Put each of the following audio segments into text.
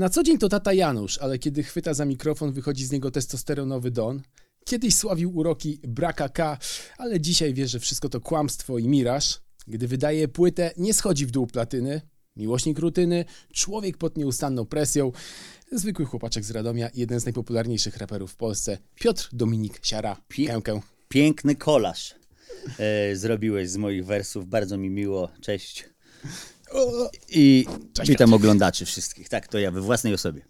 Na co dzień to tata Janusz, ale kiedy chwyta za mikrofon, wychodzi z niego testosteronowy Don. Kiedyś sławił uroki Braka K, ale dzisiaj wie, że wszystko to kłamstwo i miraż. Gdy wydaje płytę, nie schodzi w dół platyny. Miłośnik rutyny, człowiek pod nieustanną presją, zwykły chłopaczek z Radomia, jeden z najpopularniejszych raperów w Polsce, Piotr Dominik Siara. Pi- Kękę. Piękny kolaż e, zrobiłeś z moich wersów. Bardzo mi miło. Cześć. I witam oglądaczy wszystkich. Tak, to ja we własnej osobie.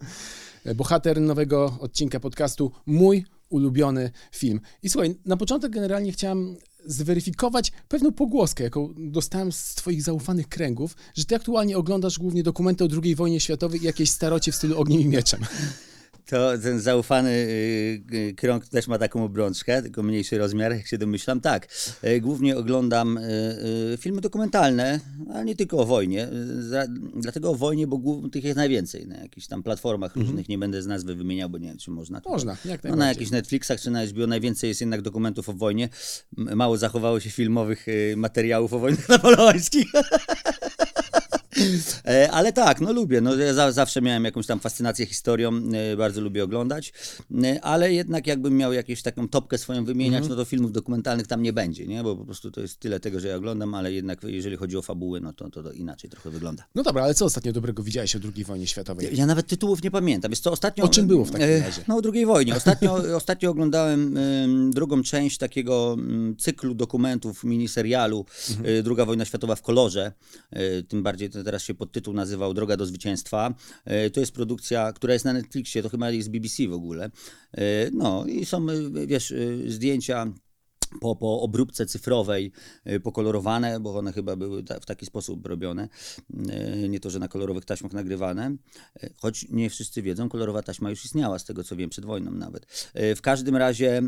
bohater nowego odcinka podcastu, mój ulubiony film. I słuchaj, na początek generalnie chciałem zweryfikować pewną pogłoskę, jaką dostałem z twoich zaufanych kręgów, że ty aktualnie oglądasz głównie dokumenty o II wojnie światowej i jakieś starocie w stylu Ogniem i Mieczem. To ten zaufany y, y, krąg też ma taką obrączkę, tylko mniejszy rozmiar, jak się domyślam. Tak, y, głównie oglądam filmy dokumentalne, ale nie tylko o wojnie. Dlatego o wojnie, bo tych jest najwięcej na jakichś tam platformach różnych. Nie będę z nazwy wymieniał, bo nie wiem, czy można. Można, jak No, na jakichś Netflixach czy na HBO najwięcej jest jednak dokumentów o wojnie. Mało zachowało się filmowych materiałów o wojnach napoleońskich. E, Ale tak, no lubię. No, ja za, zawsze miałem jakąś tam fascynację historią, e, bardzo lubię oglądać, E, ale jednak jakbym miał jakąś taką topkę swoją wymieniać, no to filmów dokumentalnych tam nie będzie, nie? bo po prostu to jest tyle tego, że ja oglądam, ale jednak jeżeli chodzi o fabuły, no to, to, to inaczej trochę wygląda. No dobra, ale co ostatnio dobrego widziałeś o II wojnie światowej? Ja nawet tytułów nie pamiętam. Jest to ostatnio. O czym było w takim razie? No o II wojnie. Ostatnio, ostatnio oglądałem em, drugą część takiego mm, cyklu dokumentów, miniserialu Mhm. e, Druga wojna światowa w kolorze. Tym bardziej to teraz się podtytuł nazywał Droga do zwycięstwa. E, To jest produkcja, która jest na Netflixie, to chyba jest BBC w ogóle. E, No i są, e, wiesz, zdjęcia po, po obróbce cyfrowej y, pokolorowane, bo one chyba były ta, w taki sposób robione. Y, Nie to, że na kolorowych taśmach nagrywane. Y, Choć nie wszyscy wiedzą, kolorowa taśma już istniała, z tego co wiem, przed wojną nawet. W każdym razie,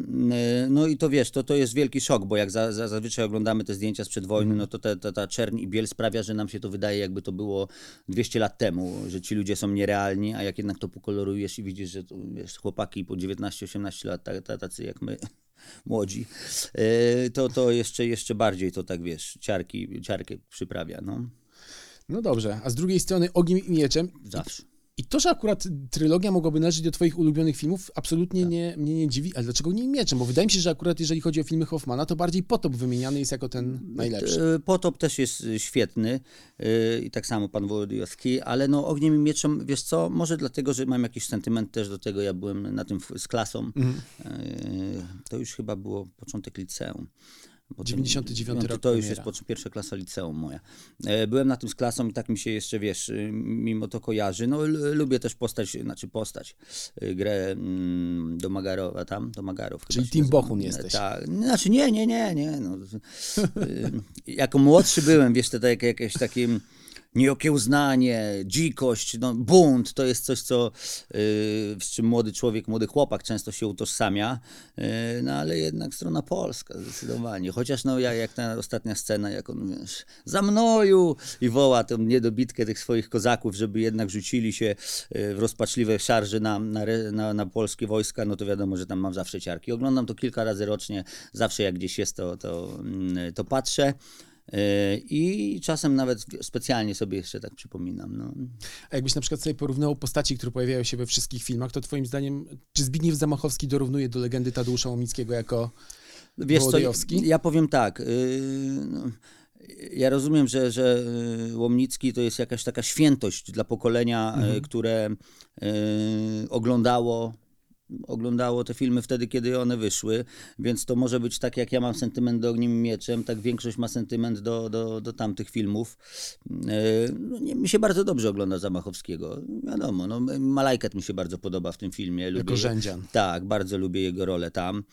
no i to wiesz, to, to jest wielki szok, bo jak za, za, zazwyczaj oglądamy te zdjęcia sprzed wojny, no to ta, ta, ta czerń i biel sprawia, że nam się to wydaje, jakby to było 200 lat temu, że ci ludzie są nierealni, a jak jednak to pokolorujesz i widzisz, że to, wiesz, chłopaki po 19-18 lat, ta- ta- tacy jak my, młodzi, e, to, to jeszcze, jeszcze bardziej to tak, wiesz, ciarki, ciarkę przyprawia, no, No dobrze, a z drugiej strony Ogniem i Mieczem. zawsze. I to, że akurat trylogia mogłaby należeć do twoich ulubionych filmów, absolutnie Tak. nie, mnie nie dziwi. Ale dlaczego nie Mieczem? Bo wydaje mi się, że akurat jeżeli chodzi o filmy Hoffmana, to bardziej Potop wymieniany jest jako ten najlepszy. E, Potop też jest e, świetny e, i tak samo pan Wołodyjowski, ale no Ogniem i Mieczem, wiesz co, może dlatego, że mam jakiś sentyment też do tego, ja byłem na tym z klasą, Mhm. E, to już chyba było początek liceum. Potem- 99 wiem, rok To już premiera. jest po- pierwsza klasa liceum moja. E, Byłem na tym z klasą i tak mi się jeszcze, wiesz, y, mimo to kojarzy. No lubię też postać, znaczy postać, y, grę mm, Domagarowa tam, Domagarów. chyba Czyli nazywa. Bochun jesteś. Tak, znaczy nie, nie, nie, nie. No. Y, Jako młodszy byłem, wiesz, to tak, jakieś takie nieokiełznanie, dzikość, no, bunt, to jest coś, co, y, z czym młody człowiek, młody chłopak często się utożsamia, y, no ale jednak strona polska zdecydowanie. Chociaż no ja, jak ta ostatnia scena, jak on, wiesz, za mnoju i woła tą niedobitkę tych swoich kozaków, żeby jednak rzucili się y, w rozpaczliwe szarże na, na, na, na polskie wojska, no to wiadomo, że tam mam zawsze ciarki. Oglądam to kilka razy rocznie, zawsze jak gdzieś jest, to, to, mm, to patrzę. Yy, I czasem nawet specjalnie sobie jeszcze tak przypominam. No. A jakbyś na przykład sobie porównał postaci, które pojawiają się we wszystkich filmach, to twoim zdaniem, czy Zbigniew Zamachowski dorównuje do legendy Tadeusza Łomickiego jako... Wiesz co, ja powiem tak. Yy, no, ja rozumiem, że, że yy, Łomnicki to jest jakaś taka świętość dla pokolenia, yy, które yy, oglądało oglądało te filmy wtedy, kiedy one wyszły, więc to może być tak, jak ja mam sentyment do Ogniem i Mieczem, tak większość ma sentyment do, do, do tamtych filmów. Yy, No, nie, mi się bardzo dobrze ogląda Zamachowskiego. Wiadomo, no, Malajkat mi się bardzo podoba w tym filmie. Lubię, Jako Rzędzian. tak, bardzo lubię jego rolę tam.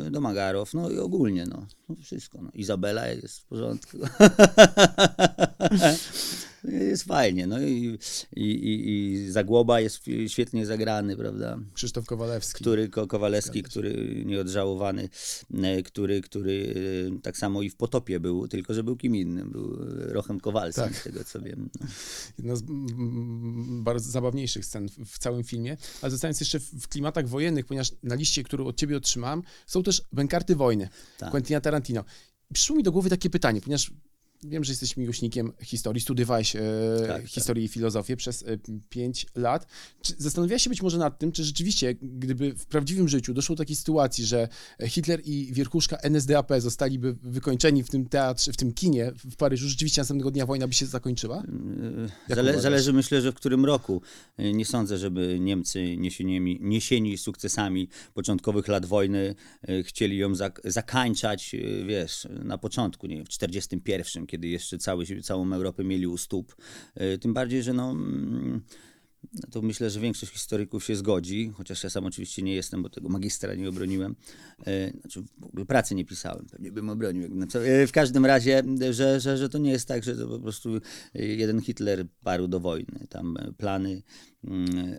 Yy, Domagarow, no i ogólnie, no, no wszystko. No. Izabela jest w porządku. jest fajnie, no i, i, i, i Zagłoba jest świetnie zagrany, prawda? Krzysztof Kowalewski. Który, Ko- Kowalewski, który nieodżałowany, e, który, który e, tak samo i w Potopie był, tylko że był kim innym, był Rochem Kowalskim, Tak. z tego co wiem. No. Jedna z bardzo zabawniejszych scen w- całym filmie. Ale zostając jeszcze w klimatach wojennych, ponieważ na liście, którą od ciebie otrzymałem, są też Bękarty Wojny Tak. Quentina Tarantino. Przyszło mi do głowy takie pytanie, ponieważ wiem, że jesteś miłośnikiem historii, studiowałeś e, Tak, tak. historię i filozofię przez e, 5 lat. Czy zastanawiałeś się być może nad tym, czy rzeczywiście, gdyby w prawdziwym życiu doszło do takiej sytuacji, że Hitler i wierchuszka NSDAP zostaliby wykończeni w tym teatrze, w tym kinie w Paryżu, rzeczywiście następnego dnia wojna by się zakończyła? Jak Zale, zależy, myślę, że w którym roku. Y, Nie sądzę, żeby Niemcy niesieniemi, niesieni sukcesami początkowych lat wojny y, chcieli ją zak zakańczać, y, wiesz, na początku, nie wiem, w 41, kiedy jeszcze cały, całą Europę mieli u stóp. Y, Tym bardziej, że no... mm, no to myślę, że większość historyków się zgodzi, chociaż ja sam oczywiście nie jestem, bo tego magistra nie obroniłem. E, Znaczy w ogóle pracy nie pisałem, pewnie bym obronił. E, W każdym razie, że, że, że to nie jest tak, że to po prostu jeden Hitler parł do wojny. Tam plany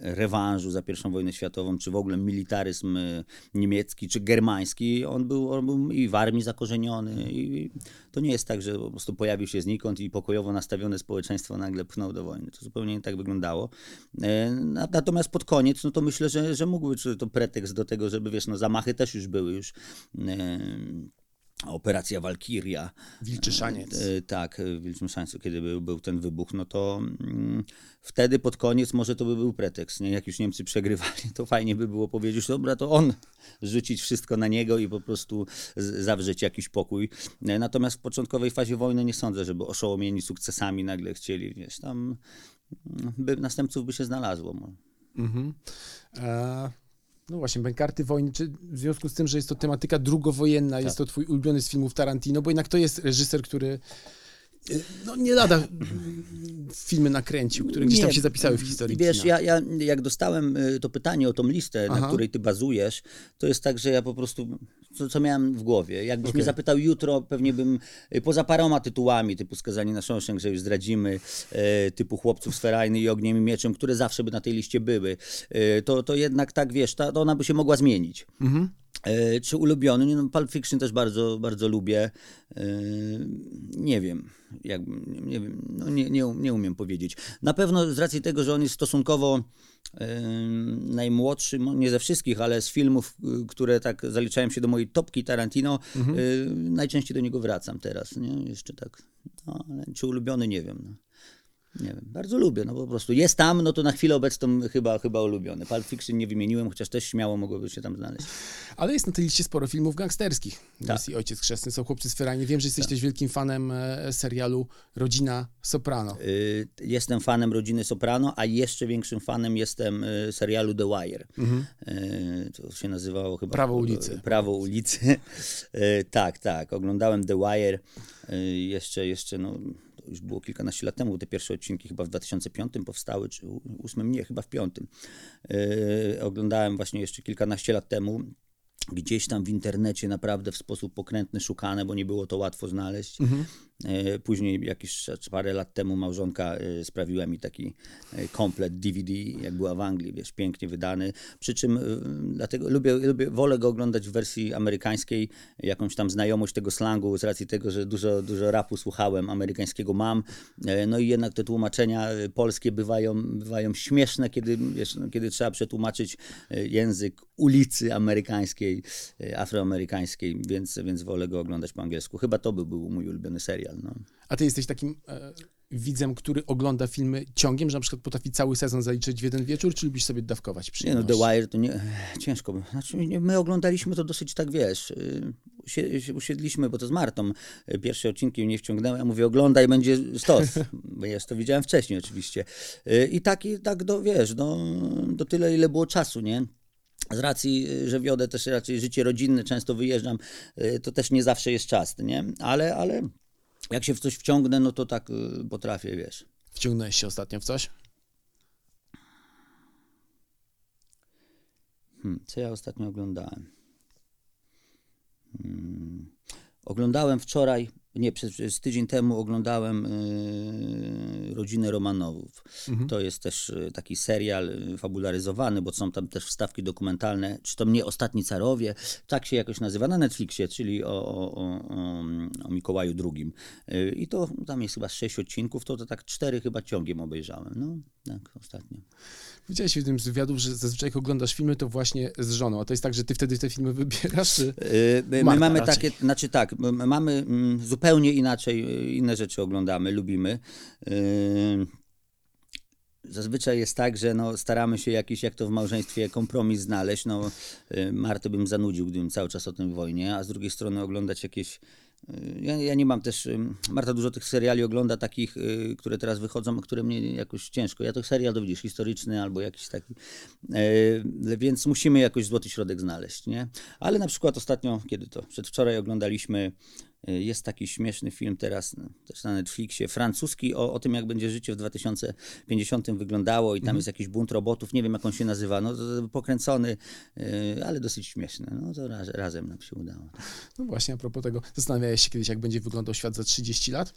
rewanżu za I wojnę światową, czy w ogóle militaryzm e, niemiecki, czy germański, on był, on był i w armii zakorzeniony. I to nie jest tak, że po prostu pojawił się znikąd i pokojowo nastawione społeczeństwo nagle pchnął do wojny. To zupełnie nie tak wyglądało. E, na- Natomiast pod koniec, no to myślę, że, że mógł być to pretekst do tego, żeby, wiesz, no zamachy też już były już. E, Operacja Walkiria. Wilczy szaniec. E, Tak, w Wilczym Szańcu, kiedy był, był ten wybuch, no to mm, wtedy pod koniec może to by był pretekst, nie? Jak już Niemcy przegrywali, to fajnie by było powiedzieć, dobra, to on rzucić wszystko na niego i po prostu zawrzeć jakiś pokój. E, Natomiast w początkowej fazie wojny nie sądzę, żeby oszołomieni sukcesami nagle chcieli, wiesz, tam mm, by, następców by się znalazło. może. Mhm. E, no właśnie, bękarty wojny, czy w związku z tym, że jest to tematyka drugowojenna, jest to twój ulubiony z filmów Tarantino, bo jednak to jest reżyser, który no nie lada filmy nakręcił, które gdzieś tam Nie, się zapisały w historii Wiesz, ja, ja jak dostałem y, to pytanie o tą listę, Aha. na której ty bazujesz, to jest tak, że ja po prostu, co, co miałem w głowie. Jakbyś Okej. mnie zapytał jutro, pewnie bym, y, poza paroma tytułami, typu Skazani na Shawshank, że już zdradzimy, y, typu Chłopców z Ferajny i Ogniem i Mieczem, które zawsze by na tej liście były, to, to jednak tak, wiesz, ta, to ona by się mogła zmienić. Mhm. E, Czy ulubiony? No, Pulp Fiction też bardzo, bardzo lubię. E, Nie wiem, jak, nie, wiem no nie, nie, nie umiem powiedzieć. Na pewno z racji tego, że on jest stosunkowo e, najmłodszy, mo- nie ze wszystkich, ale z filmów, które tak zaliczają się do mojej topki Tarantino, e, najczęściej do niego wracam teraz. Nie? Jeszcze tak. No, czy ulubiony? Nie wiem. Nie wiem, bardzo lubię, no po prostu jest tam, no to na chwilę obecną chyba, chyba ulubiony. Pulp Fiction nie wymieniłem, chociaż też śmiało mogłoby się tam znaleźć. Ale jest na tej liście sporo filmów gangsterskich. Tak. I Ojciec Chrzestny, są Chłopcy z Ferajny. Wiem, że jesteś też wielkim fanem e, serialu Rodzina Soprano. Y, Jestem fanem rodziny Soprano, a jeszcze większym fanem jestem y, serialu The Wire. Y, To się nazywało chyba. Prawo ulicy. Prawo ulicy. Y, Tak, tak. Oglądałem The Wire y, jeszcze, jeszcze no, już było kilkanaście lat temu. Te pierwsze odcinki chyba w 2005 powstały, czy u- ósmym, nie, chyba w piątym. Y, Oglądałem właśnie jeszcze kilkanaście lat temu. Gdzieś tam w internecie naprawdę w sposób pokrętny szukane, bo nie było to łatwo znaleźć. E, Później jakieś parę lat temu małżonka e, sprawiła mi taki e, komplet DVD, jak była w Anglii, wiesz, pięknie wydany. Przy czym e, dlatego lubię, lubię, wolę go oglądać w wersji amerykańskiej, jakąś tam znajomość tego slangu z racji tego, że dużo, dużo rapu słuchałem, amerykańskiego mam. E, No i jednak te tłumaczenia e, polskie bywają, bywają śmieszne, kiedy, wiesz, no, kiedy trzeba przetłumaczyć e, język ulicy amerykańskiej, e, afroamerykańskiej, więc, więc wolę go oglądać po angielsku. Chyba to by był mój ulubiony serial. No. A ty jesteś takim e, widzem, który ogląda filmy ciągiem, że na przykład potrafi cały sezon zaliczyć w jeden wieczór, czy lubisz sobie dawkować Nie no, przyjemność? The Wire to nie, ciężko. Znaczy, my oglądaliśmy to dosyć tak, wiesz, y, usiedliśmy, bo to z Martą y, pierwsze odcinki mnie wciągnęły, ja mówię, oglądaj, będzie stos, bo ja to widziałem wcześniej oczywiście. Y, I tak, i tak do, wiesz, do, do tyle, ile było czasu, nie? Z racji, że wiodę też raczej życie rodzinne, często wyjeżdżam, to też nie zawsze jest czas, nie? Ale, ale jak się w coś wciągnę, no to tak y, potrafię, wiesz. Wciągnąłeś się ostatnio w coś? Hmm, co ja ostatnio oglądałem? Hmm, oglądałem wczoraj, nie, przez, przez tydzień temu oglądałem yy, Rodziny Romanowów. To jest też y, taki serial y, fabularyzowany, bo są tam też wstawki dokumentalne, czy to mnie Ostatni Carowie, tak się jakoś nazywa, na Netflixie, czyli o, o, o, o, Mikołaju II. Y, I to tam jest chyba sześć odcinków, to, to tak cztery chyba ciągiem obejrzałem. No, tak, ostatnio. Widziałeś w jednym z wywiadów, że zazwyczaj jak oglądasz filmy, to właśnie z żoną. A to jest tak, że ty wtedy te filmy wybierasz? Y, My Marta mamy raczej. takie, znaczy tak, mamy mm, zupełnie inaczej, y, inne rzeczy oglądamy, lubimy. Y, Zazwyczaj jest tak, że no, staramy się jakiś, jak to w małżeństwie, kompromis znaleźć. No, y, Martę bym zanudził, gdybym cały czas o tym wojnie, a z drugiej strony oglądać jakieś. Y, Ja, ja nie mam też. Marta dużo tych seriali ogląda, takich, y, które teraz wychodzą, które mnie jakoś ciężko. Ja to serial to widzisz, historyczny albo jakiś taki. E, Więc musimy jakoś złoty środek znaleźć, nie? Ale na przykład ostatnio, kiedy to? Przedwczoraj oglądaliśmy. Y, Jest taki śmieszny film teraz, no, też na Netflixie, francuski, o, o tym, jak będzie życie w 2050 wyglądało, i tam jest jakiś bunt robotów. Nie wiem, jak on się nazywa. No, pokręcony, y, ale dosyć śmieszny. No, to raz, razem nam się udało. No właśnie, a propos tego, zastanawiałeś się kiedyś, jak będzie wyglądał świat za 30 lat?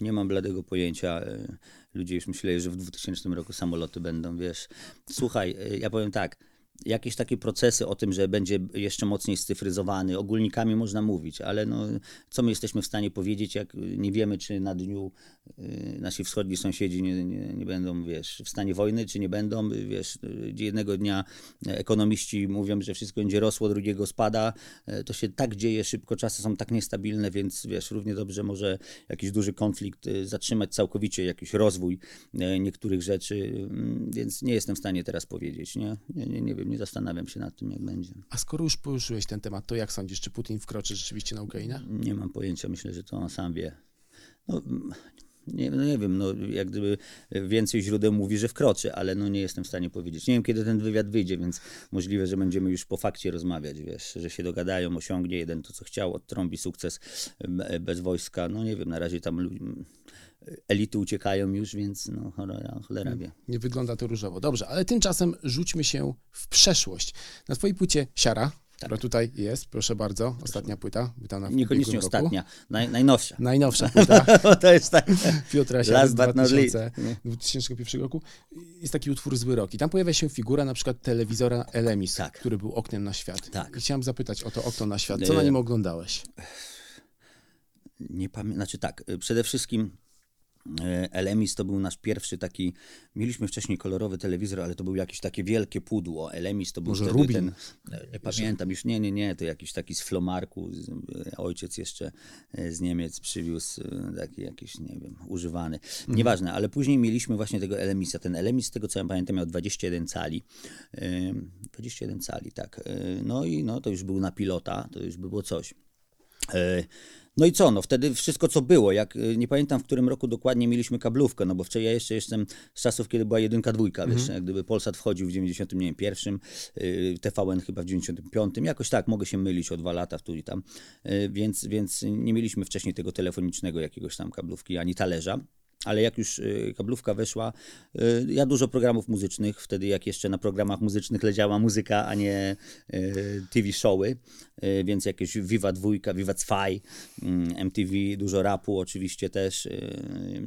Nie mam bladego pojęcia. y, Ludzie już myśleli, że w 2000 roku samoloty będą, wiesz. Słuchaj, ja powiem tak. Jakieś takie procesy o tym, że będzie jeszcze mocniej scyfryzowany, ogólnikami można mówić, ale no, co my jesteśmy w stanie powiedzieć, jak nie wiemy, czy na dniu y, nasi wschodni sąsiedzi nie, nie, nie będą, wiesz, w stanie wojny, czy nie będą, wiesz, y, jednego dnia ekonomiści mówią, że wszystko będzie rosło, drugiego spada, y, to się tak dzieje szybko, czasy są tak niestabilne, więc wiesz, równie dobrze może jakiś duży konflikt zatrzymać całkowicie jakiś rozwój niektórych rzeczy, więc nie jestem w stanie teraz powiedzieć, nie? Nie, nie, nie wiem, nie zastanawiam się nad tym, jak będzie. A skoro już poruszyłeś ten temat, to jak sądzisz, czy Putin wkroczy rzeczywiście na Ukrainę? Nie mam pojęcia, myślę, że to on sam wie. No, nie, no nie wiem, no, jak gdyby więcej źródeł mówi, że wkroczy, ale no nie jestem w stanie powiedzieć. Nie wiem, kiedy ten wywiad wyjdzie, więc możliwe, że będziemy już po fakcie rozmawiać, wiesz, że się dogadają, osiągnie jeden to, co chciał, odtrąbi sukces e, bez wojska. No nie wiem, na razie tam elity uciekają już, więc no cholera, cholera wie. Nie wygląda to różowo. Dobrze, ale tymczasem rzućmy się w przeszłość. Na twojej płycie Siara, która tutaj jest, proszę bardzo, ostatnia płyta, wydana w Niekoniecznie ostatnia, naj, najnowsza. Najnowsza płyta to jest tak. Piotra Siary Last z but not least. 2000, 2001 roku. Jest taki utwór Zły Rok i tam pojawia się figura na przykład telewizora Elemis, Tak. który był oknem na świat. Tak. I chciałem zapytać o to okno na świat. Co na E, nim oglądałeś? Nie pamiętam, znaczy tak, y, przede wszystkim Elemis to był nasz pierwszy taki, mieliśmy wcześniej kolorowy telewizor, ale to był jakieś takie wielkie pudło. Elemis to był Może wtedy Rubin? ten, e, nie pamiętam już, nie, nie, nie, to jakiś taki z Flomarku, e, ojciec jeszcze e, z Niemiec przywiózł e, taki jakiś, nie wiem, używany. Mhm. Nieważne, ale później mieliśmy właśnie tego Elemisa. Ten Elemis, z tego co ja pamiętam, miał 21 cali. E, 21 cali, tak. E, No i no, to już był na pilota, to już było coś. No i co, no wtedy wszystko co było, jak y, nie pamiętam w którym roku dokładnie mieliśmy kablówkę, no bo wczoraj ja jeszcze jestem z czasów, kiedy była jedynka, dwójka, wiesz, jak gdyby Polsat wchodził w 91, y, TVN chyba w 95, jakoś tak, mogę się mylić o dwa lata w tu i tam, Y, więc, więc nie mieliśmy wcześniej tego telefonicznego jakiegoś tam kablówki, ani talerza. Ale jak już y, kablówka weszła, y, ja dużo programów muzycznych, wtedy jak jeszcze na programach muzycznych leciała muzyka, a nie y, TV showy, więc jakieś Viva dwójka, Viva Zwei, mm, MTV, dużo rapu oczywiście też,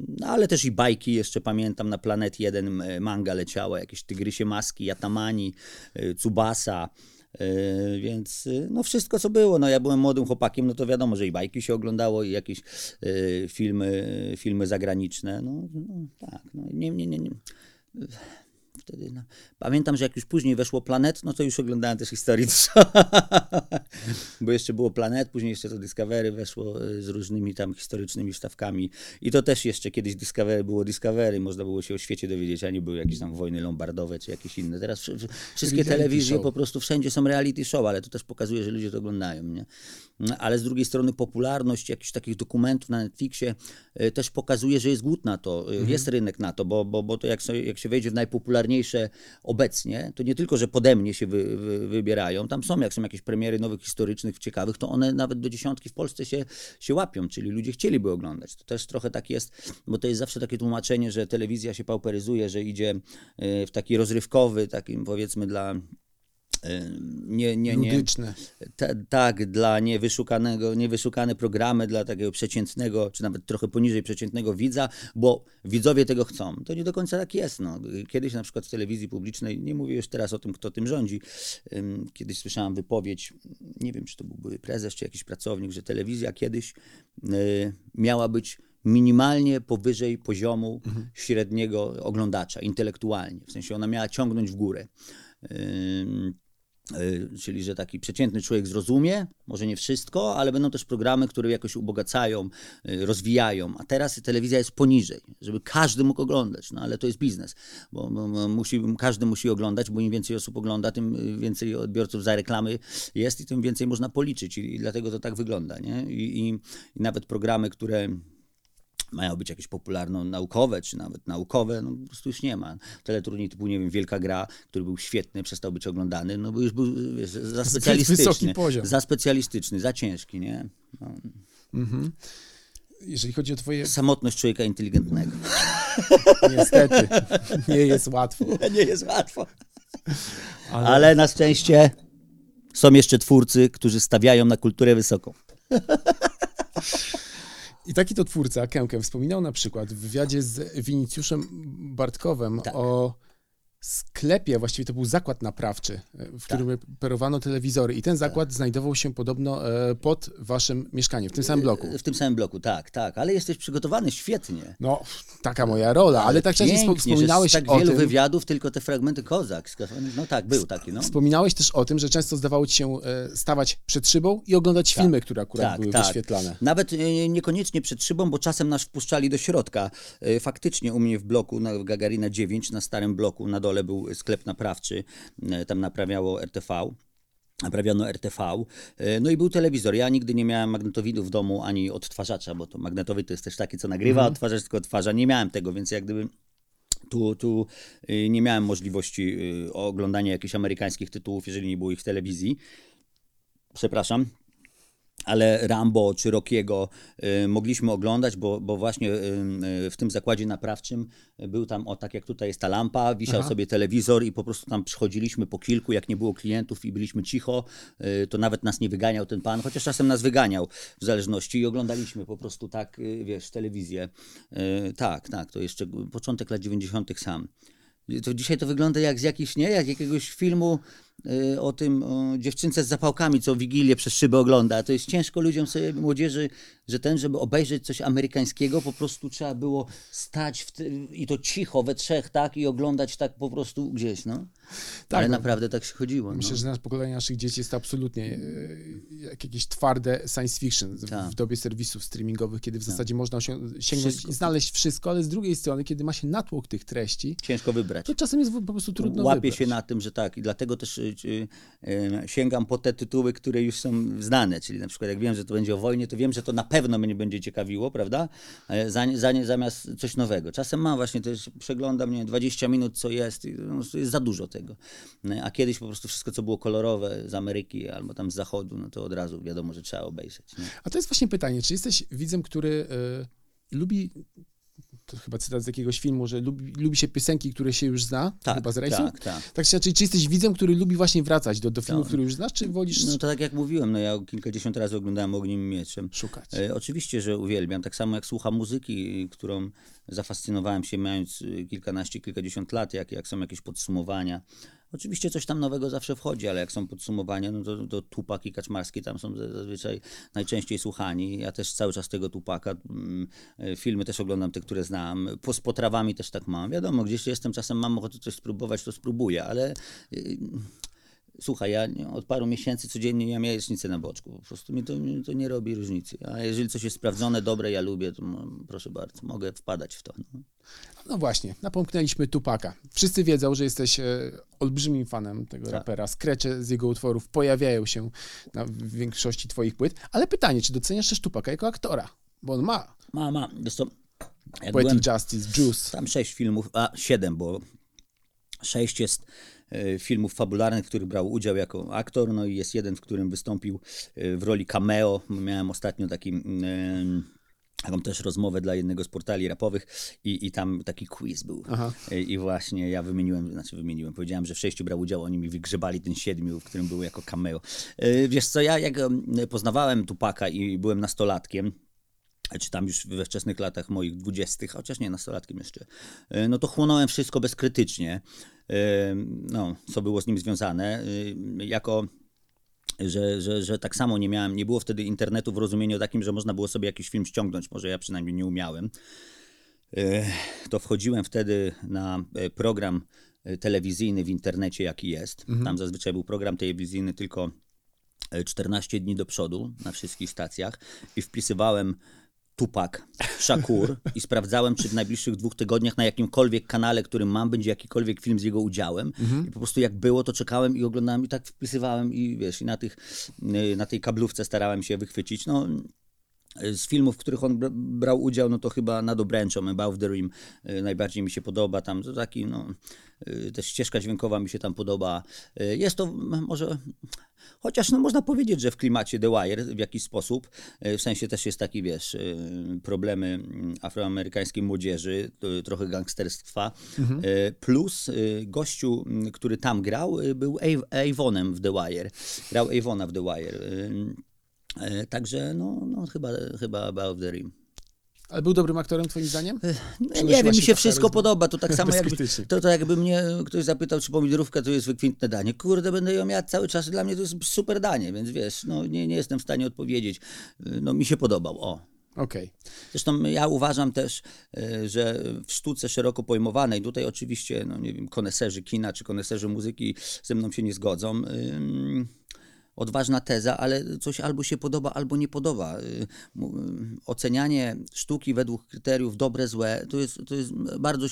no ale też i bajki jeszcze pamiętam, na Planet 1 y, manga leciała, jakieś Tygrysie Maski, Yatamani, Tsubasa, więc yy, no wszystko co było, no ja byłem młodym chłopakiem, no to wiadomo, że i bajki się oglądało i jakieś yy, filmy, filmy zagraniczne, no, no tak, no nie, nie, nie, nie. Wtedy, no. Pamiętam, że jak już później weszło Planet, no to już oglądałem też historii dużo. Bo jeszcze było Planet, później jeszcze to Discovery weszło y, z różnymi tam historycznymi wstawkami. I to też jeszcze kiedyś Discovery było Discovery, można było się o świecie dowiedzieć, a nie były jakieś tam wojny lombardowe czy jakieś inne. Teraz wszy- wszy- wszystkie telewizje show. po prostu wszędzie są reality show, ale to też pokazuje, że ludzie to oglądają, nie? No, Ale z drugiej strony popularność jakichś takich dokumentów na Netflixie y, też pokazuje, że jest głód na to, y, jest rynek na to, bo, bo, bo to jak, sobie, jak się wejdzie w najpopularniejsze obecnie, to nie tylko, że pode mnie się wy, wy, wybierają, tam są, jak są jakieś premiery nowych historycznych, ciekawych, to one nawet do dziesiątki w Polsce się, się łapią, czyli ludzie chcieliby oglądać. To też trochę tak jest, bo to jest zawsze takie tłumaczenie, że telewizja się pauperyzuje, że idzie y, w taki rozrywkowy, takim powiedzmy dla nie, nie, nie, Ludyczne. ta, tak, dla niewyszukanego, niewyszukane programy, dla takiego przeciętnego, czy nawet trochę poniżej przeciętnego widza, bo widzowie tego chcą. To nie do końca tak jest. No. Kiedyś na przykład w telewizji publicznej, nie mówię już teraz o tym, kto tym rządzi, kiedyś słyszałem wypowiedź, nie wiem, czy to był prezes, czy jakiś pracownik, że telewizja kiedyś y, miała być minimalnie powyżej poziomu średniego oglądacza, intelektualnie. W sensie ona miała ciągnąć w górę. Y, Czyli, że taki przeciętny człowiek zrozumie, może nie wszystko, ale będą też programy, które jakoś ubogacają, y, rozwijają. A teraz telewizja jest poniżej, żeby każdy mógł oglądać. No ale to jest biznes, bo, musi, każdy musi oglądać, bo im więcej osób ogląda, tym y, więcej odbiorców za reklamy jest i tym więcej można policzyć. I, i dlatego to tak wygląda. Nie? I, i, I nawet programy, które mają być jakieś popularno-naukowe, czy nawet naukowe, no po prostu już nie ma. Teleturniej typu, nie wiem, Wielka Gra, który był świetny, przestał być oglądany, no bo już był wiesz, za specjalistyczny. Za specjalistyczny, za ciężki, nie? No. Jeżeli chodzi o twoje... Samotność człowieka inteligentnego. Niestety, nie jest łatwo. nie jest łatwo. Ale... na szczęście są jeszcze twórcy, którzy stawiają na kulturę wysoką. I taki to twórca, Kękę, wspominał na przykład w wywiadzie z Winicjuszem Bartkowem Tak. o sklepie, właściwie to był zakład naprawczy, e, w którym reperowano telewizory. I ten zakład znajdował się podobno e, pod waszym mieszkaniem, w tym samym bloku. W tym samym bloku, tak, tak. Ale jesteś przygotowany świetnie. No, taka moja rola, ale, tak wcześniej pięknie, wspo- wspominałeś tak o wielu tym, wywiadów, tylko te fragmenty kozak. No tak, był taki, no. wspominałeś też o tym, że często zdawało ci się e, stawać przed szybą i oglądać filmy, które akurat były wyświetlane. Nawet e, niekoniecznie przed szybą, bo czasem nas wpuszczali do środka. E, Faktycznie u mnie w bloku, na Gagarina 9, na starym bloku, na dole był sklep naprawczy, e, tam naprawiało RTV. Naprawiano RTV. E, No i był telewizor. Ja nigdy nie miałem magnetowidu w domu ani odtwarzacza, bo to magnetowid to jest też taki, co nagrywa, odtwarzacz tylko odtwarza. Nie miałem tego, więc jak gdyby tu, tu y, nie miałem możliwości oglądania jakichś amerykańskich tytułów, jeżeli nie było ich w telewizji. Przepraszam. Ale Rambo czy Rockiego y, mogliśmy oglądać, bo, bo właśnie y, y, w tym zakładzie naprawczym był tam, o tak jak tutaj jest ta lampa, wisiał Aha. sobie telewizor i po prostu tam przychodziliśmy po kilku, jak nie było klientów i byliśmy cicho, to nawet nas nie wyganiał ten pan, chociaż czasem nas wyganiał w zależności i oglądaliśmy po prostu tak, wiesz, telewizję. Tak, tak, to jeszcze początek lat 90. sam. To dzisiaj to wygląda jak z jakiś, nie, jak jakiegoś filmu o tym o dziewczynce z zapałkami, co Wigilię przez szybę ogląda. To jest ciężko ludziom sobie, młodzieży, że ten, żeby obejrzeć coś amerykańskiego, po prostu trzeba było stać ty- i to cicho we trzech, tak, i oglądać tak po prostu gdzieś, no. Ale no. naprawdę tak się chodziło. Myślę, no. że nasze pokolenie naszych dzieci jest to absolutnie e, jak jakieś twarde science fiction w, Tak. w dobie serwisów streamingowych, kiedy w zasadzie można sięgnąć Wszystko. i znaleźć wszystko, ale z drugiej strony, kiedy ma się natłok tych treści, Ciężko wybrać. to czasem jest po prostu trudno Łapię wybrać. się na tym, że tak i dlatego też y, y, sięgam po te tytuły, które już są znane, czyli na przykład jak wiem, że to będzie o wojnie, to wiem, że to na pewno mnie będzie ciekawiło, prawda? E, Za, za, zamiast coś nowego. Czasem mam właśnie też, przeglądam, nie wiem, 20 minut, co jest no, jest za dużo tego. E, A kiedyś po prostu wszystko, co było kolorowe z Ameryki albo tam z Zachodu, no to od razu wiadomo, że trzeba obejrzeć. Nie? A to jest właśnie pytanie, czy jesteś widzem, który e, lubi, to chyba cytat z jakiegoś filmu, że lubi, lubi się piosenki, które się już zna, Tak, chyba z rejsu? tak, tak. Tak, czy, czy jesteś widzem, który lubi właśnie wracać do, do filmów, Tak. które już znasz, czy wolisz No to tak jak mówiłem, no ja kilkadziesiąt razy oglądałem Ogniem i Mieczem. szukać? E, Oczywiście, że uwielbiam. Tak samo jak słucham muzyki, którą zafascynowałem się mając y, kilkanaście, kilkadziesiąt lat, jak, jak są jakieś podsumowania. Oczywiście coś tam nowego zawsze wchodzi, ale jak są podsumowania, no to, to Tupak i Kaczmarski tam są za- zazwyczaj najczęściej słuchani. Ja też cały czas tego Tupaka, mm, filmy też oglądam te, które znam. Po, z potrawami też tak mam. Wiadomo, gdzieś jestem, czasem mam ochotę coś spróbować, to spróbuję, ale... Słuchaj, ja od paru miesięcy codziennie jem jajecznicę na boczku. Po prostu mi to, mi to nie robi różnicy. A jeżeli coś jest sprawdzone, dobre, ja lubię, to proszę bardzo, mogę wpadać w to. No. No właśnie, napomknęliśmy Tupaka. Wszyscy wiedzą, że jesteś e, olbrzymim fanem tego Tak. rapera. Skrecze z jego utworów pojawiają się na większości twoich płyt. Ale pytanie, czy doceniasz też Tupaka jako aktora? Bo on ma Mama, wiesz co, jak Poetic byłem, Justice, Juice. tam sześć filmów, a siedem, bo sześć jest filmów fabularnych, w których brał udział jako aktor, no i jest jeden, w którym wystąpił e, w roli cameo. Miałem ostatnio taki... mm, taką też rozmowę dla jednego z portali rapowych i, i tam taki quiz był. I, I właśnie ja wymieniłem, znaczy wymieniłem, powiedziałem, że w sześciu brał udział, oni mi wygrzebali ten siedmiu, w którym był jako cameo. E, Wiesz co, ja jak em, poznawałem Tupaka i byłem nastolatkiem, czy tam już we wczesnych latach moich dwudziestych, chociaż nie nastolatkiem jeszcze, e, no to chłonąłem wszystko bezkrytycznie, e, no, co było z nim związane. E, Jako że, że, że tak samo nie miałem, nie było wtedy internetu w rozumieniu takim, że można było sobie jakiś film ściągnąć, może ja przynajmniej nie umiałem. To wchodziłem wtedy na program telewizyjny w internecie, jaki jest. Tam zazwyczaj był program telewizyjny tylko e, 14 dni do przodu na wszystkich stacjach i wpisywałem Tupak, Shakur i sprawdzałem, czy w najbliższych dwóch tygodniach na jakimkolwiek kanale, którym mam, będzie jakikolwiek film z jego udziałem. I po prostu jak było, to czekałem i oglądałem i tak wpisywałem i wiesz, i na, tych, y, na tej kablówce starałem się wychwycić. No, z filmów, w których on bra- brał udział, no to chyba nad obręczą, Above the Rim y, najbardziej mi się podoba. Tam to taki, no, y, też ścieżka dźwiękowa mi się tam podoba. Jest to może, chociaż no, można powiedzieć, że w klimacie The Wire w jakiś sposób, w sensie też jest taki, wiesz, problemy afroamerykańskiej młodzieży, trochę gangsterstwa, Y, plus gościu, który tam grał, był Av- Avonem w The Wire. Grał Avona w The Wire. E, Także no, no chyba, chyba Above the Rim. Ale był dobrym aktorem twoim zdaniem? Nie, Przynosiła nie wiem, mi się wszystko charyzma. podoba. To tak samo jakby, to, to jakby mnie ktoś zapytał, czy pomidorówka to jest wykwintne danie. Kurde, będę ją jadł cały czas. Dla mnie to jest super danie, więc wiesz, no, nie, nie jestem w stanie odpowiedzieć. No mi się podobał, o. Okej. Zresztą ja uważam też, e, że w sztuce szeroko pojmowanej, tutaj oczywiście, no nie wiem, koneserzy kina czy koneserzy muzyki ze mną się nie zgodzą. Ym, Odważna teza, ale coś albo się podoba, albo nie podoba. Y, y, Ocenianie sztuki według kryteriów dobre, złe, to jest, to jest bardzo,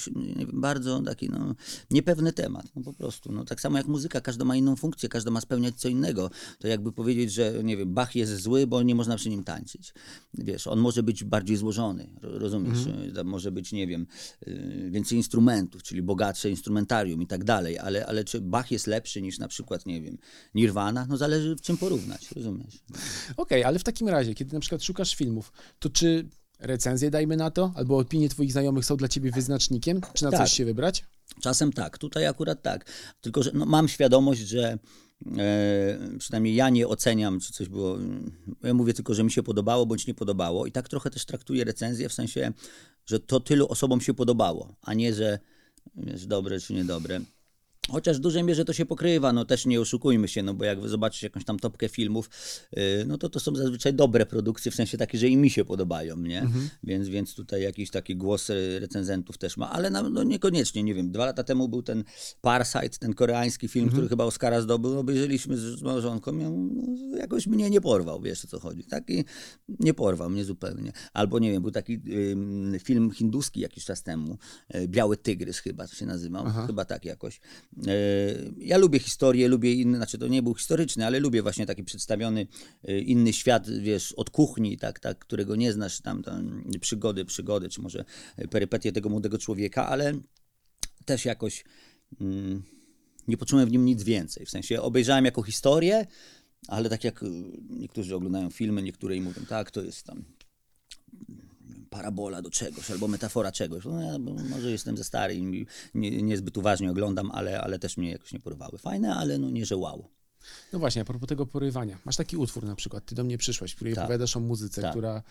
bardzo taki no, niepewny temat. No po prostu. No, tak samo jak muzyka, każda ma inną funkcję, każda ma spełniać co innego. To jakby powiedzieć, że nie wiem, Bach jest zły, bo nie można przy nim tańczyć. Wiesz, on może być bardziej złożony, ro- rozumiesz? Y, Tam może być, nie wiem, y, więcej instrumentów, czyli bogatsze instrumentarium i tak dalej, ale, ale czy Bach jest lepszy niż na przykład, nie wiem, Nirvana? No zależy czym porównać, rozumiesz? Okej, ale w takim razie, kiedy na przykład szukasz filmów, to czy recenzje dajmy na to, albo opinie twoich znajomych są dla ciebie wyznacznikiem? Czy na Tak. coś się wybrać? Czasem tak, tutaj akurat tak. Tylko, że no, mam świadomość, że e, przynajmniej ja nie oceniam, czy coś było. Ja mówię tylko, że mi się podobało bądź nie podobało. I tak trochę też traktuję recenzję w sensie, że to tylu osobom się podobało, a nie, że wiesz, dobre czy niedobre. Chociaż w dużej mierze to się pokrywa, no też nie oszukujmy się, no bo jak wy zobaczycie jakąś tam topkę filmów, yy, no to to są zazwyczaj dobre produkcje, w sensie takie, że i mi się podobają, nie? Więc, więc tutaj jakiś taki głos y, recenzentów też ma, ale na, no niekoniecznie, nie wiem, dwa lata temu był ten Parasite, ten koreański film, który chyba Oscara zdobył, obejrzeliśmy z małżonką, ja, no, jakoś mnie nie porwał, wiesz o co chodzi, taki nie porwał mnie zupełnie. Albo nie wiem, był taki ym, film hinduski jakiś czas temu, y, Biały Tygrys chyba to się nazywał, chyba tak jakoś. Y, Ja lubię historię, lubię inny, znaczy to nie był historyczny, ale lubię właśnie taki przedstawiony y, inny świat, wiesz, od kuchni, tak, tak, którego nie znasz, tam, tam przygody, przygody, czy może perypetie tego młodego człowieka, ale też jakoś mm, nie poczułem w nim nic więcej. W sensie obejrzałem jako historię, ale tak jak niektórzy oglądają filmy, niektóre i mówią, tak, to jest tam parabola do czegoś, albo metafora czegoś. No, ja, może jestem za stary i nie, niezbyt uważnie oglądam, ale, ale też mnie jakoś nie porwały. Fajne, ale no nie, że wow. No właśnie, a propos tego porywania. Masz taki utwór na przykład, ty do mnie przyszłaś, w której Tak. opowiadasz o muzyce, Tak. która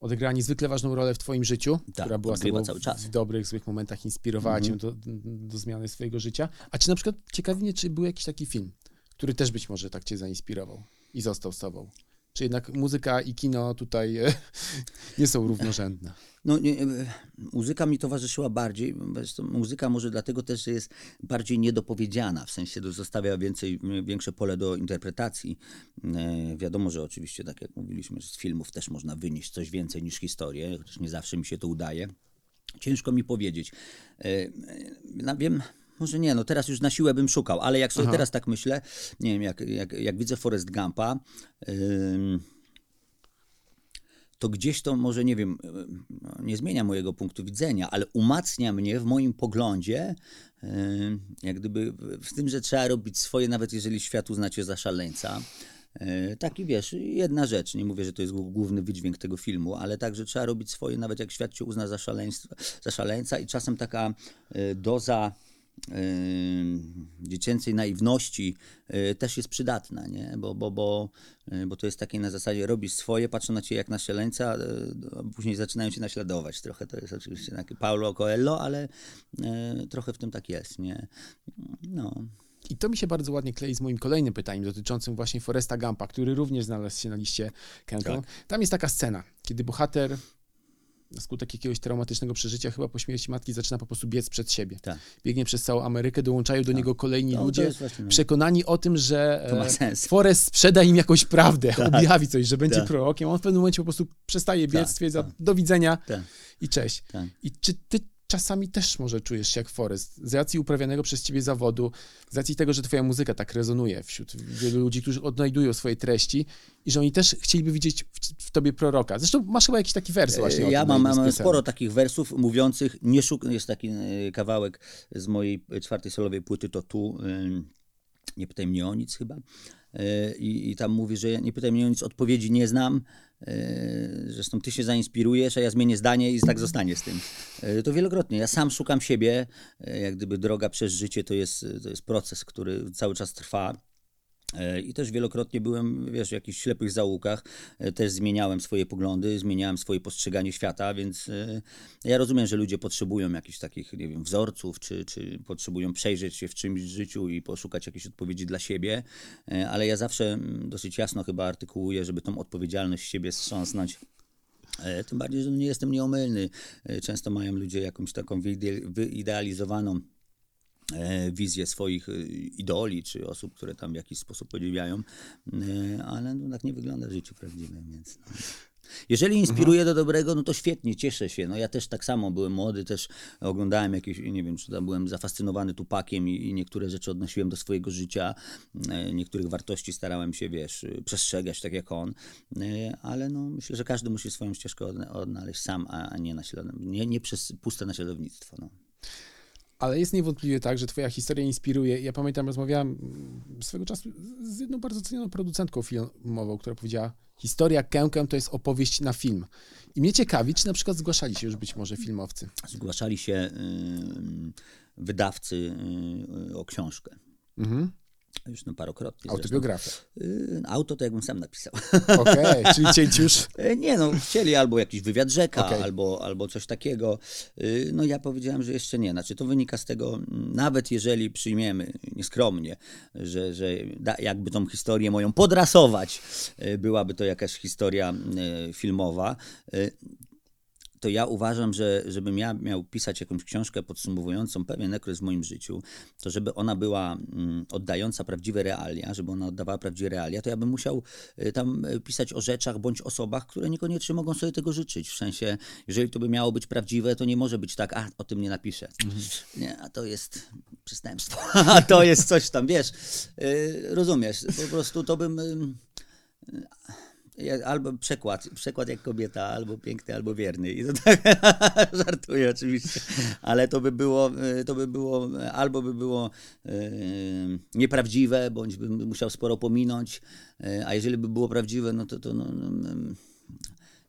odegrała niezwykle ważną rolę w twoim życiu, Tak, która była tobą cały czas. W dobrych, złych momentach, inspirowała cię do, do zmiany swojego życia. A czy na przykład ciekawi mnie, czy był jakiś taki film, który też być może tak cię zainspirował i został z tobą? Czy jednak muzyka i kino tutaj e, nie są równorzędne? No, nie, e, muzyka mi towarzyszyła bardziej. Muzyka może dlatego też, jest bardziej niedopowiedziana, w sensie zostawia więcej, większe pole do interpretacji. E, wiadomo, że oczywiście, tak jak mówiliśmy, z filmów też można wynieść coś więcej niż historię, chociaż nie zawsze mi się to udaje. Ciężko mi powiedzieć. Wiem, może nie, no teraz już na siłę bym szukał, ale jak sobie Aha. teraz tak myślę, nie wiem, jak, jak, jak widzę Forrest Gumpa, to gdzieś to może, nie wiem, no, nie zmienia mojego punktu widzenia, ale umacnia mnie w moim poglądzie, yy, jak gdyby w tym, że trzeba robić swoje, nawet jeżeli świat uznacie za szaleńca. E, Taki wiesz, jedna rzecz, nie mówię, że to jest głó- główny wydźwięk tego filmu, ale także trzeba robić swoje, nawet jak świat cię uzna za, szaleństwo, za szaleńca i czasem taka e, doza dziecięcej naiwności e, też jest przydatna, nie? Bo, bo, bo, e, bo to jest takie na zasadzie robisz swoje, patrzą na ciebie jak na szaleńca, e, a później zaczynają cię naśladować. Trochę to jest oczywiście takie Paulo Coelho, ale trochę w tym tak jest, nie? No. I to mi się bardzo ładnie klei z moim kolejnym pytaniem dotyczącym właśnie Foresta Gampa, który również znalazł się na liście Countdown. Tak. Tam jest taka scena, kiedy bohater skutek jakiegoś traumatycznego przeżycia, chyba po śmierci matki, zaczyna po prostu biec przed siebie. Tak. Biegnie przez całą Amerykę, dołączają do niego kolejni No, ludzie, przekonani o tym, że e, sens. Forest sprzeda im jakąś prawdę, Tak. objawi coś, że będzie Tak. prorokiem. On w pewnym momencie po prostu przestaje biec, Tak, stwierdza tak. do widzenia Tak. i cześć. Tak. I czy ty czasami też może czujesz się jak Forest, z racji uprawianego przez ciebie zawodu, z racji tego, że twoja muzyka tak rezonuje wśród wielu ludzi, którzy odnajdują swoje treści i że oni też chcieliby widzieć w, w tobie proroka. Zresztą masz chyba jakiś taki wers właśnie. Ja mam, mam sporo takich wersów mówiących, nie szuk... jest taki e, kawałek z mojej czwartej solowej płyty, to tu, e, nie pytaj mnie o nic chyba, i, i tam mówi, że nie pytaj mnie o nic, odpowiedzi nie znam, E, zresztą ty się zainspirujesz, a ja zmienię zdanie i tak zostanie z tym. E, To wielokrotnie, ja sam szukam siebie, E, jak gdyby droga przez życie to jest, to jest proces, który cały czas trwa. E, I też wielokrotnie byłem, wiesz, w jakichś ślepych zaułkach, e, też zmieniałem swoje poglądy, zmieniałem swoje postrzeganie świata, więc e, ja rozumiem, że ludzie potrzebują jakichś takich, nie wiem, wzorców, czy, czy potrzebują przejrzeć się w czymś w życiu i poszukać jakiejś odpowiedzi dla siebie, ale ja zawsze mm, dosyć jasno chyba artykułuję, żeby tą odpowiedzialność siebie strząsnąć. Tym bardziej, że nie jestem nieomylny. Często mają ludzie jakąś taką wyide- wyidealizowaną e, wizję swoich e, idoli, czy osób, które tam w jakiś sposób podziwiają, e, ale no, tak nie wygląda w życiu prawdziwym, więc... No. Jeżeli inspiruje do dobrego, no to świetnie, cieszę się. No ja też tak samo byłem młody, też oglądałem jakieś, nie wiem, czy tam byłem zafascynowany Tupakiem i, i niektóre rzeczy odnosiłem do swojego życia, niektórych wartości starałem się, wiesz, przestrzegać tak jak on, ale no myślę, że każdy musi swoją ścieżkę odna- odnaleźć sam, a, a nie, naśladownictwo, nie, nie przez puste naśladownictwo. No. Ale jest niewątpliwie tak, że twoja historia inspiruje. Ja pamiętam, rozmawiałem mm, swego czasu z jedną bardzo cenioną producentką filmową, która powiedziała, historia Kękę to jest opowieść na film. I mnie ciekawi, czy na przykład zgłaszali się już być może filmowcy. Zgłaszali się y, wydawcy y, o książkę. Mhm. Już no parokrotnie. Autobiografia. Y, Auto to jakbym sam napisał. Okej, czyli cięć już. E, Nie no, chcieli albo jakiś wywiad rzeka, Okej. albo, albo coś takiego. Y, No ja powiedziałem, że jeszcze nie. Znaczy to wynika z tego, nawet jeżeli przyjmiemy nieskromnie, że, że da, jakby tą historię moją podrasować, y, byłaby to jakaś historia y, filmowa, to ja uważam, że żebym ja miał pisać jakąś książkę podsumowującą pewien okres w moim życiu, to żeby ona była mm, oddająca prawdziwe realia, żeby ona oddawała prawdziwe realia, to ja bym musiał y, tam y, pisać o rzeczach bądź osobach, które niekoniecznie mogą sobie tego życzyć. W sensie, jeżeli to by miało być prawdziwe, to nie może być tak, a o tym nie napiszę. Nie, a to jest przestępstwo, a to jest coś tam, wiesz, y, rozumiesz, po prostu to bym... Albo przekład, przekład jak kobieta, albo piękny, albo wierny. I to tak żartuję oczywiście, ale to by było, y, to by było, albo by było y, nieprawdziwe, bądź bym musiał sporo pominąć, y, a jeżeli by było prawdziwe, no to, to no, no, mm,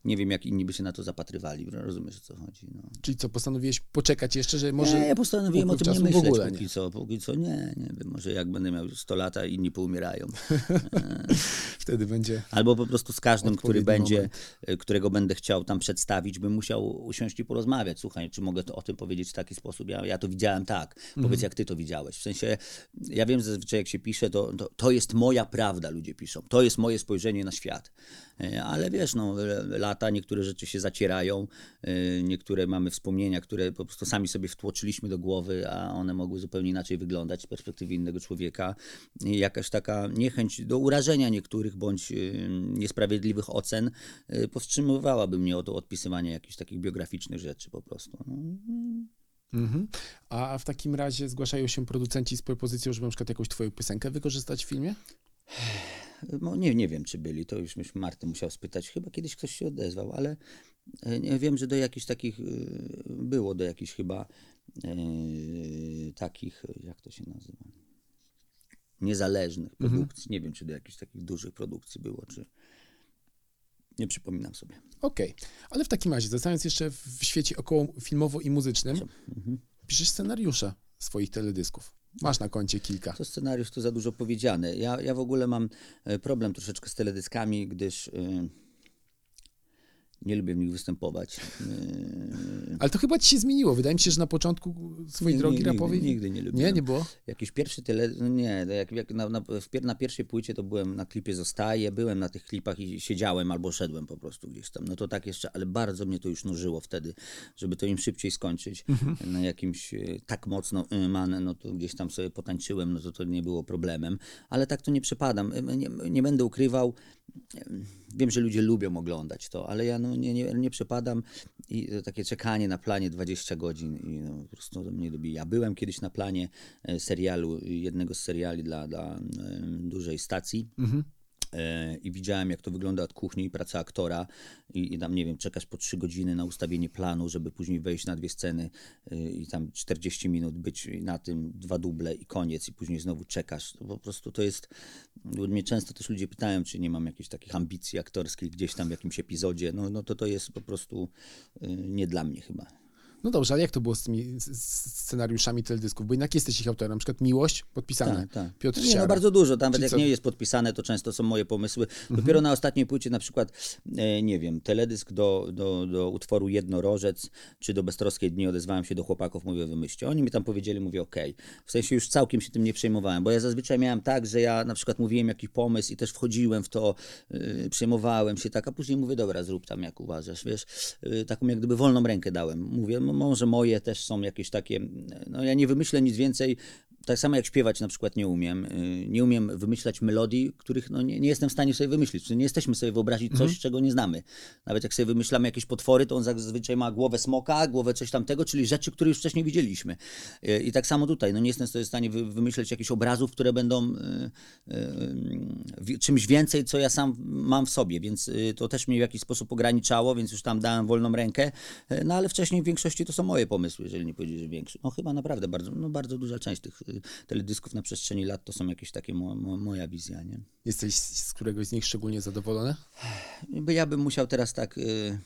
nie wiem, jak inni by się na to zapatrywali. Rozumiesz, o co chodzi. No. Czyli co, postanowiłeś poczekać jeszcze, że może... nie, ja postanowiłem o tym nie czasu w myśleć ogóle póki nie. co. Póki co nie, nie wiem, może jak będę miał 100 lat, a inni poumierają. Wtedy będzie... Albo po prostu z każdym, który będzie, moment. y, którego będę chciał tam przedstawić, bym musiał usiąść i porozmawiać. Słuchaj, czy mogę to, o tym powiedzieć w taki sposób? Ja, ja to widziałem tak. Mhm. Powiedz, jak ty to widziałeś. W sensie, ja wiem zazwyczaj, jak się pisze, to, to, to jest moja prawda, ludzie piszą. To jest moje spojrzenie na świat. Y, Ale wiesz, no, lata, niektóre rzeczy się zacierają, y, niektóre mamy wspomnienia, które po prostu sami sobie wtłoczyliśmy do głowy, a one mogły zupełnie inaczej wyglądać z perspektywy innego człowieka. Jakaś taka niechęć do urażenia niektórych bądź y, niesprawiedliwych ocen y, powstrzymywałaby mnie od odpisywania jakichś takich biograficznych rzeczy po prostu. No. Mhm. A w takim razie zgłaszają się producenci z propozycją, żeby na przykład jakąś twoją piosenkę wykorzystać w filmie? No, nie, nie wiem, czy byli, to już myśmy Marty musiał spytać. Chyba kiedyś ktoś się odezwał, ale e, nie wiem, że do jakichś takich y, było, do jakichś chyba e, takich, jak to się nazywa? niezależnych produkcji. Nie wiem, czy do jakichś takich dużych produkcji było, czy... Nie przypominam sobie. Okej, ale w takim razie, zostając jeszcze w świecie około filmowo i muzycznym, Mhm. piszesz scenariusze swoich teledysków. Masz na koncie kilka. To scenariusz to za dużo powiedziane. Ja, ja w ogóle mam e, problem troszeczkę z teledyskami, gdyż e, nie lubię w nich występować. E, Ale to chyba ci się zmieniło. Wydaje mi się, że na początku swojej Nie, drogi nigdy, rapowej... nigdy nie lubiłem. Nie, nie było? Jakiś pierwszy tyle, no nie, jak, jak na, na, na pierwszej płycie to byłem na klipie Zostaje, byłem na tych klipach i siedziałem albo szedłem po prostu gdzieś tam. No to tak jeszcze, ale bardzo mnie to już nużyło wtedy, żeby to im szybciej skończyć. Na jakimś e, tak mocno y, man, no to gdzieś tam sobie potańczyłem, no to to nie było problemem. Ale tak to nie przepadam. Y, Nie, nie będę ukrywał, Wiem, że ludzie lubią oglądać to, ale ja no, nie, nie, nie przepadam i to takie czekanie na planie 20 godzin i no, po prostu to mnie lubi. Ja byłem kiedyś na planie e, serialu, jednego z seriali dla, dla e, dużej stacji. E, I widziałem, jak to wygląda od kuchni i praca aktora. I, I tam, nie wiem, czekasz po 3 godziny na ustawienie planu, żeby później wejść na dwie sceny e, i tam 40 minut być na tym, dwa duble i koniec, i później znowu czekasz. To po prostu to jest. Mnie często też ludzie pytają, czy nie mam jakichś takich ambicji aktorskich gdzieś tam w jakimś epizodzie. No, no to to jest po prostu e, nie dla mnie chyba. No dobrze, ale jak to było z tymi scenariuszami teledysków? Bo jednak jesteś ich autorem. Na przykład Miłość, podpisane. Tak, tak. Piotr nie, no Siara. bardzo dużo, nawet jak co? Mhm. nie jest podpisane, to często są moje pomysły. Dopiero na ostatniej płycie na przykład, e, nie wiem, teledysk do, do, do utworu Jednorożec, czy do Beztroskiej Dni odezwałem się do chłopaków, mówię, wymyślcie. Oni mi tam powiedzieli, mówię, okej. W sensie już całkiem się tym nie przejmowałem, bo ja zazwyczaj miałem tak, że ja na przykład mówiłem jakiś pomysł i też wchodziłem w to, yy, przejmowałem się tak, a później mówię, dobra, zrób tam jak uważasz, wiesz, yy, taką jak gdyby wolną rękę dałem. Mówię, może moje też są jakieś takie, no ja nie wymyślę nic więcej, tak samo jak śpiewać na przykład nie umiem. Yy, Nie umiem wymyślać melodii, których no nie, nie jestem w stanie sobie wymyślić. Czyli nie jesteśmy sobie wyobrazić coś, czego nie znamy. Nawet jak sobie wymyślamy jakieś potwory, to on zazwyczaj ma głowę smoka, głowę coś tamtego, czyli rzeczy, które już wcześniej widzieliśmy. Yy, I tak samo tutaj. No nie jestem sobie w stanie wy, wymyśleć jakichś obrazów, które będą wi- czymś więcej, co ja sam mam w sobie, więc to też mnie w jakiś sposób ograniczało, więc już tam dałem wolną rękę. No ale wcześniej w większości to są moje pomysły, jeżeli nie powiedzieć, że większość. No chyba naprawdę bardzo, no, bardzo duża część tych teledysków na przestrzeni lat to są jakieś takie mo, mo, moja wizja, nie? Jesteś z któregoś z nich szczególnie zadowolony? Bo ja bym musiał teraz tak. y, y,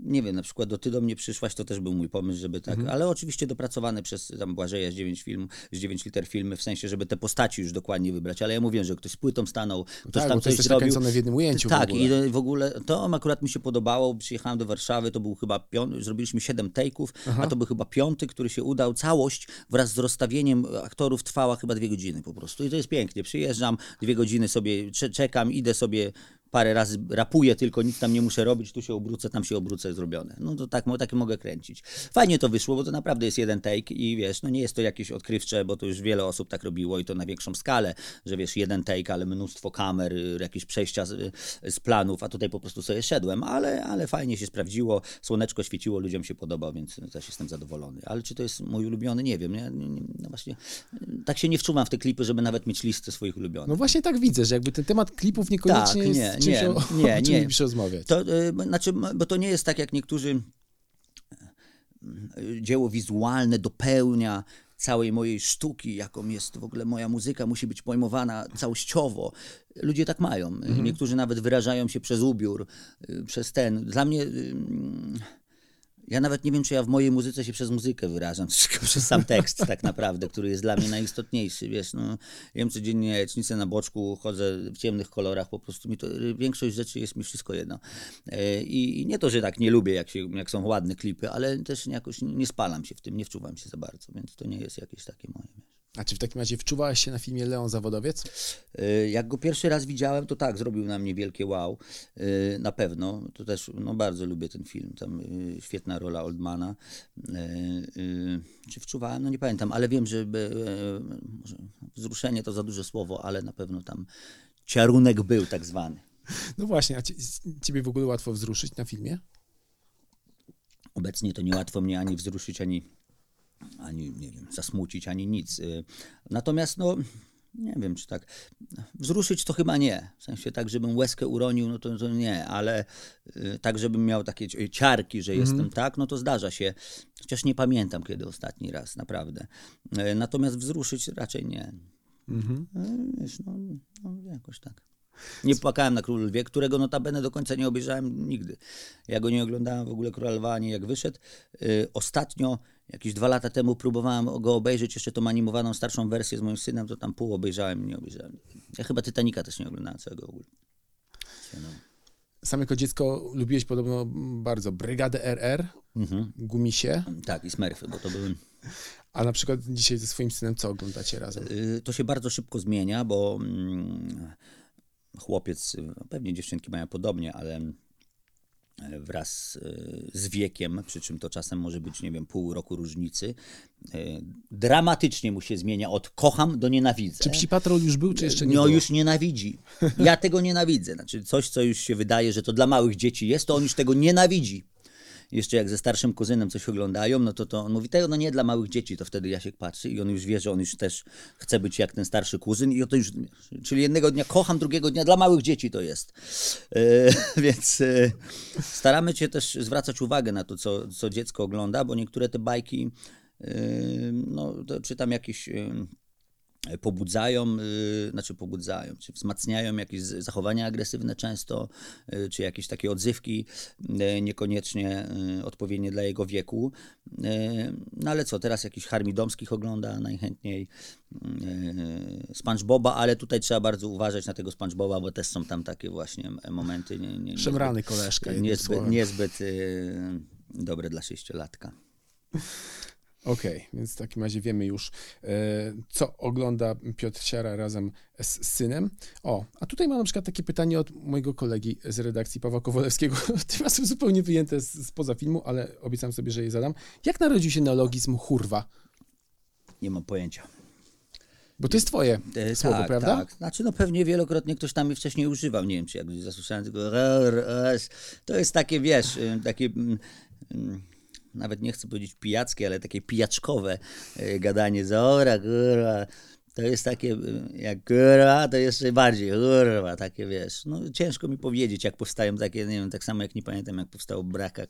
nie wiem, na przykład do Ty do mnie przyszłaś, to też był mój pomysł, żeby tak, ale oczywiście dopracowany przez tam Błażeja z 9 film, z 9 liter filmy, w sensie, żeby te postaci już dokładnie wybrać, ale ja mówiłem, że ktoś z płytą stanął, ktoś tak, tam coś zrobił. nakręcone w jednym ujęciu w Tak, ogóle. i w ogóle to akurat mi się podobało. Przyjechałem do Warszawy, to był chyba piąty, zrobiliśmy siedem take'ów, a to był chyba piąty, który się udał. Całość wraz z rozstawieniem aktorów trwała chyba dwie godziny po prostu. I to jest pięknie. Przyjeżdżam, dwie godziny sobie cze- czekam, idę sobie. Parę razy rapuję, tylko nic tam nie muszę robić, tu się obrócę, tam się obrócę, zrobione. No to tak, tak mogę kręcić. Fajnie to wyszło, bo to naprawdę jest jeden take i wiesz, no nie jest to jakieś odkrywcze, bo to już wiele osób tak robiło i to na większą skalę, że wiesz, jeden take, ale mnóstwo kamer, y, jakieś przejścia z, z planów, a tutaj po prostu sobie szedłem, ale, ale fajnie się sprawdziło, słoneczko świeciło, ludziom się podobał, więc też jestem zadowolony. Ale czy to jest mój ulubiony? Nie wiem, nie, nie, nie, no właśnie, y, tak się nie wczuwam w te klipy, żeby nawet mieć listę swoich ulubionych. No właśnie tak widzę, że jakby ten temat klipów niekoniecznie Tak, nie, jest nie, o, nie, o czym nie. lubisz rozmawiać. To, y, bo- znaczy, bo to nie jest tak, jak niektórzy y, dzieło wizualne dopełnia całej mojej sztuki, jaką jest w ogóle moja muzyka, musi być pojmowana całościowo. Ludzie tak mają. Y, Niektórzy nawet wyrażają się przez ubiór, y, przez ten. Dla mnie... Ja nawet nie wiem, czy ja w mojej muzyce się przez muzykę wyrażam, tylko przez sam tekst tak naprawdę, który jest dla mnie najistotniejszy. Wiesz, no, jem codziennie jajecznicę na boczku, chodzę w ciemnych kolorach, po prostu mi to, większość rzeczy jest mi wszystko jedno. E, I, i nie to, że tak nie lubię, jak, się, jak są ładne klipy, ale też jakoś nie spalam się w tym, nie wczuwam się za bardzo, więc to nie jest jakieś takie moje. Wiesz. A czy w takim razie wczuwałeś się na filmie Leon Zawodowiec? E, Jak go pierwszy raz widziałem, to tak, zrobił na mnie wielkie wow. E, Na pewno. To też no, bardzo lubię ten film. Tam e, świetna rola Oldmana. Czy wczuwałem? No nie pamiętam, ale wiem, że może wzruszenie to za duże słowo, ale na pewno tam ciarunek był tak zwany. No właśnie, a cie, ciebie w ogóle łatwo wzruszyć na filmie? Obecnie to niełatwo mnie ani wzruszyć, ani, ani nie wiem, zasmucić, ani nic. Y, Natomiast no, Nie wiem, czy tak. Wzruszyć to chyba nie. W sensie tak, żebym łezkę uronił, no to, to nie, ale y, tak, żebym miał takie ci- ciarki, że jestem tak, no to zdarza się. Chociaż nie pamiętam, kiedy ostatni raz, naprawdę. Y, Natomiast wzruszyć raczej nie. Mhm. Y, Wiesz, no, no jakoś tak. Nie płakałem na Królu Lwie, którego notabene do końca nie obejrzałem nigdy. Ja go nie oglądałem w ogóle Króla Lwa, ani jak wyszedł. Ostatnio, jakieś dwa lata temu próbowałem go obejrzeć, jeszcze tą animowaną starszą wersję z moim synem, to tam pół obejrzałem, nie obejrzałem. Ja chyba Titanica też nie oglądałem całego w ogóle. No. Sam jako dziecko lubiłeś podobno bardzo Brygadę RR, Mhm. Gumisie, Tak, i Smurfy, bo to były... a na przykład dzisiaj ze swoim synem co oglądacie razem? Y, To się bardzo szybko zmienia, bo mm, chłopiec, y, pewnie dziewczynki mają podobnie, ale wraz y, z wiekiem, przy czym to czasem może być, nie wiem, pół roku różnicy, y, dramatycznie mu się zmienia od kocham do nienawidzę. Czy Psi Patrol już był, czy jeszcze nie No było? już nienawidzi. Ja tego nienawidzę. Znaczy coś, co już się wydaje, że to dla małych dzieci jest, to on już tego nienawidzi. Jeszcze jak ze starszym kuzynem coś oglądają, no to, to on mówi, tego no nie dla małych dzieci, to wtedy Jasiek patrzy i on już wie, że on już też chce być jak ten starszy kuzyn i to już, czyli jednego dnia kocham, drugiego dnia dla małych dzieci to jest. E, więc e, staramy się też zwracać uwagę na to, co, co dziecko ogląda, bo niektóre te bajki, e, no to czytam jakieś... Pobudzają, y, znaczy pobudzają, czy wzmacniają jakieś zachowania agresywne często, y, czy jakieś takie odzywki y, niekoniecznie odpowiednie dla jego wieku. No ale co, teraz jakiś Harmidomskich ogląda najchętniej, SpongeBoba, ale tutaj trzeba bardzo uważać na tego SpongeBoba, bo też są tam takie właśnie momenty nie, nie, Szemrany koleżka. jednym niezbyt, słowem. niezbyt y, dobre dla sześciolatka. Okej, więc w takim razie wiemy już, e, co ogląda Piotr Siara razem z synem. O, a tutaj mam na przykład takie pytanie od mojego kolegi z redakcji Pawła Kowalewskiego. Tym razem zupełnie wyjęte spoza filmu, ale obiecam sobie, że je zadam. Jak narodził się neologizm hurwa? Nie mam pojęcia. Bo to jest twoje E, słowo, tak, prawda? Tak. Znaczy, no pewnie wielokrotnie ktoś tam je wcześniej używał. Nie wiem, czy jak zasłyszałem r, to jest takie, wiesz, y, takie. Nawet nie chcę powiedzieć pijackie, ale takie pijaczkowe y, gadanie. Zora, kurwa. To jest takie, y, jak kurwa, to jeszcze bardziej, kurwa, takie wiesz. No ciężko mi powiedzieć, jak powstają takie, nie wiem, tak samo jak nie pamiętam, jak powstało braka.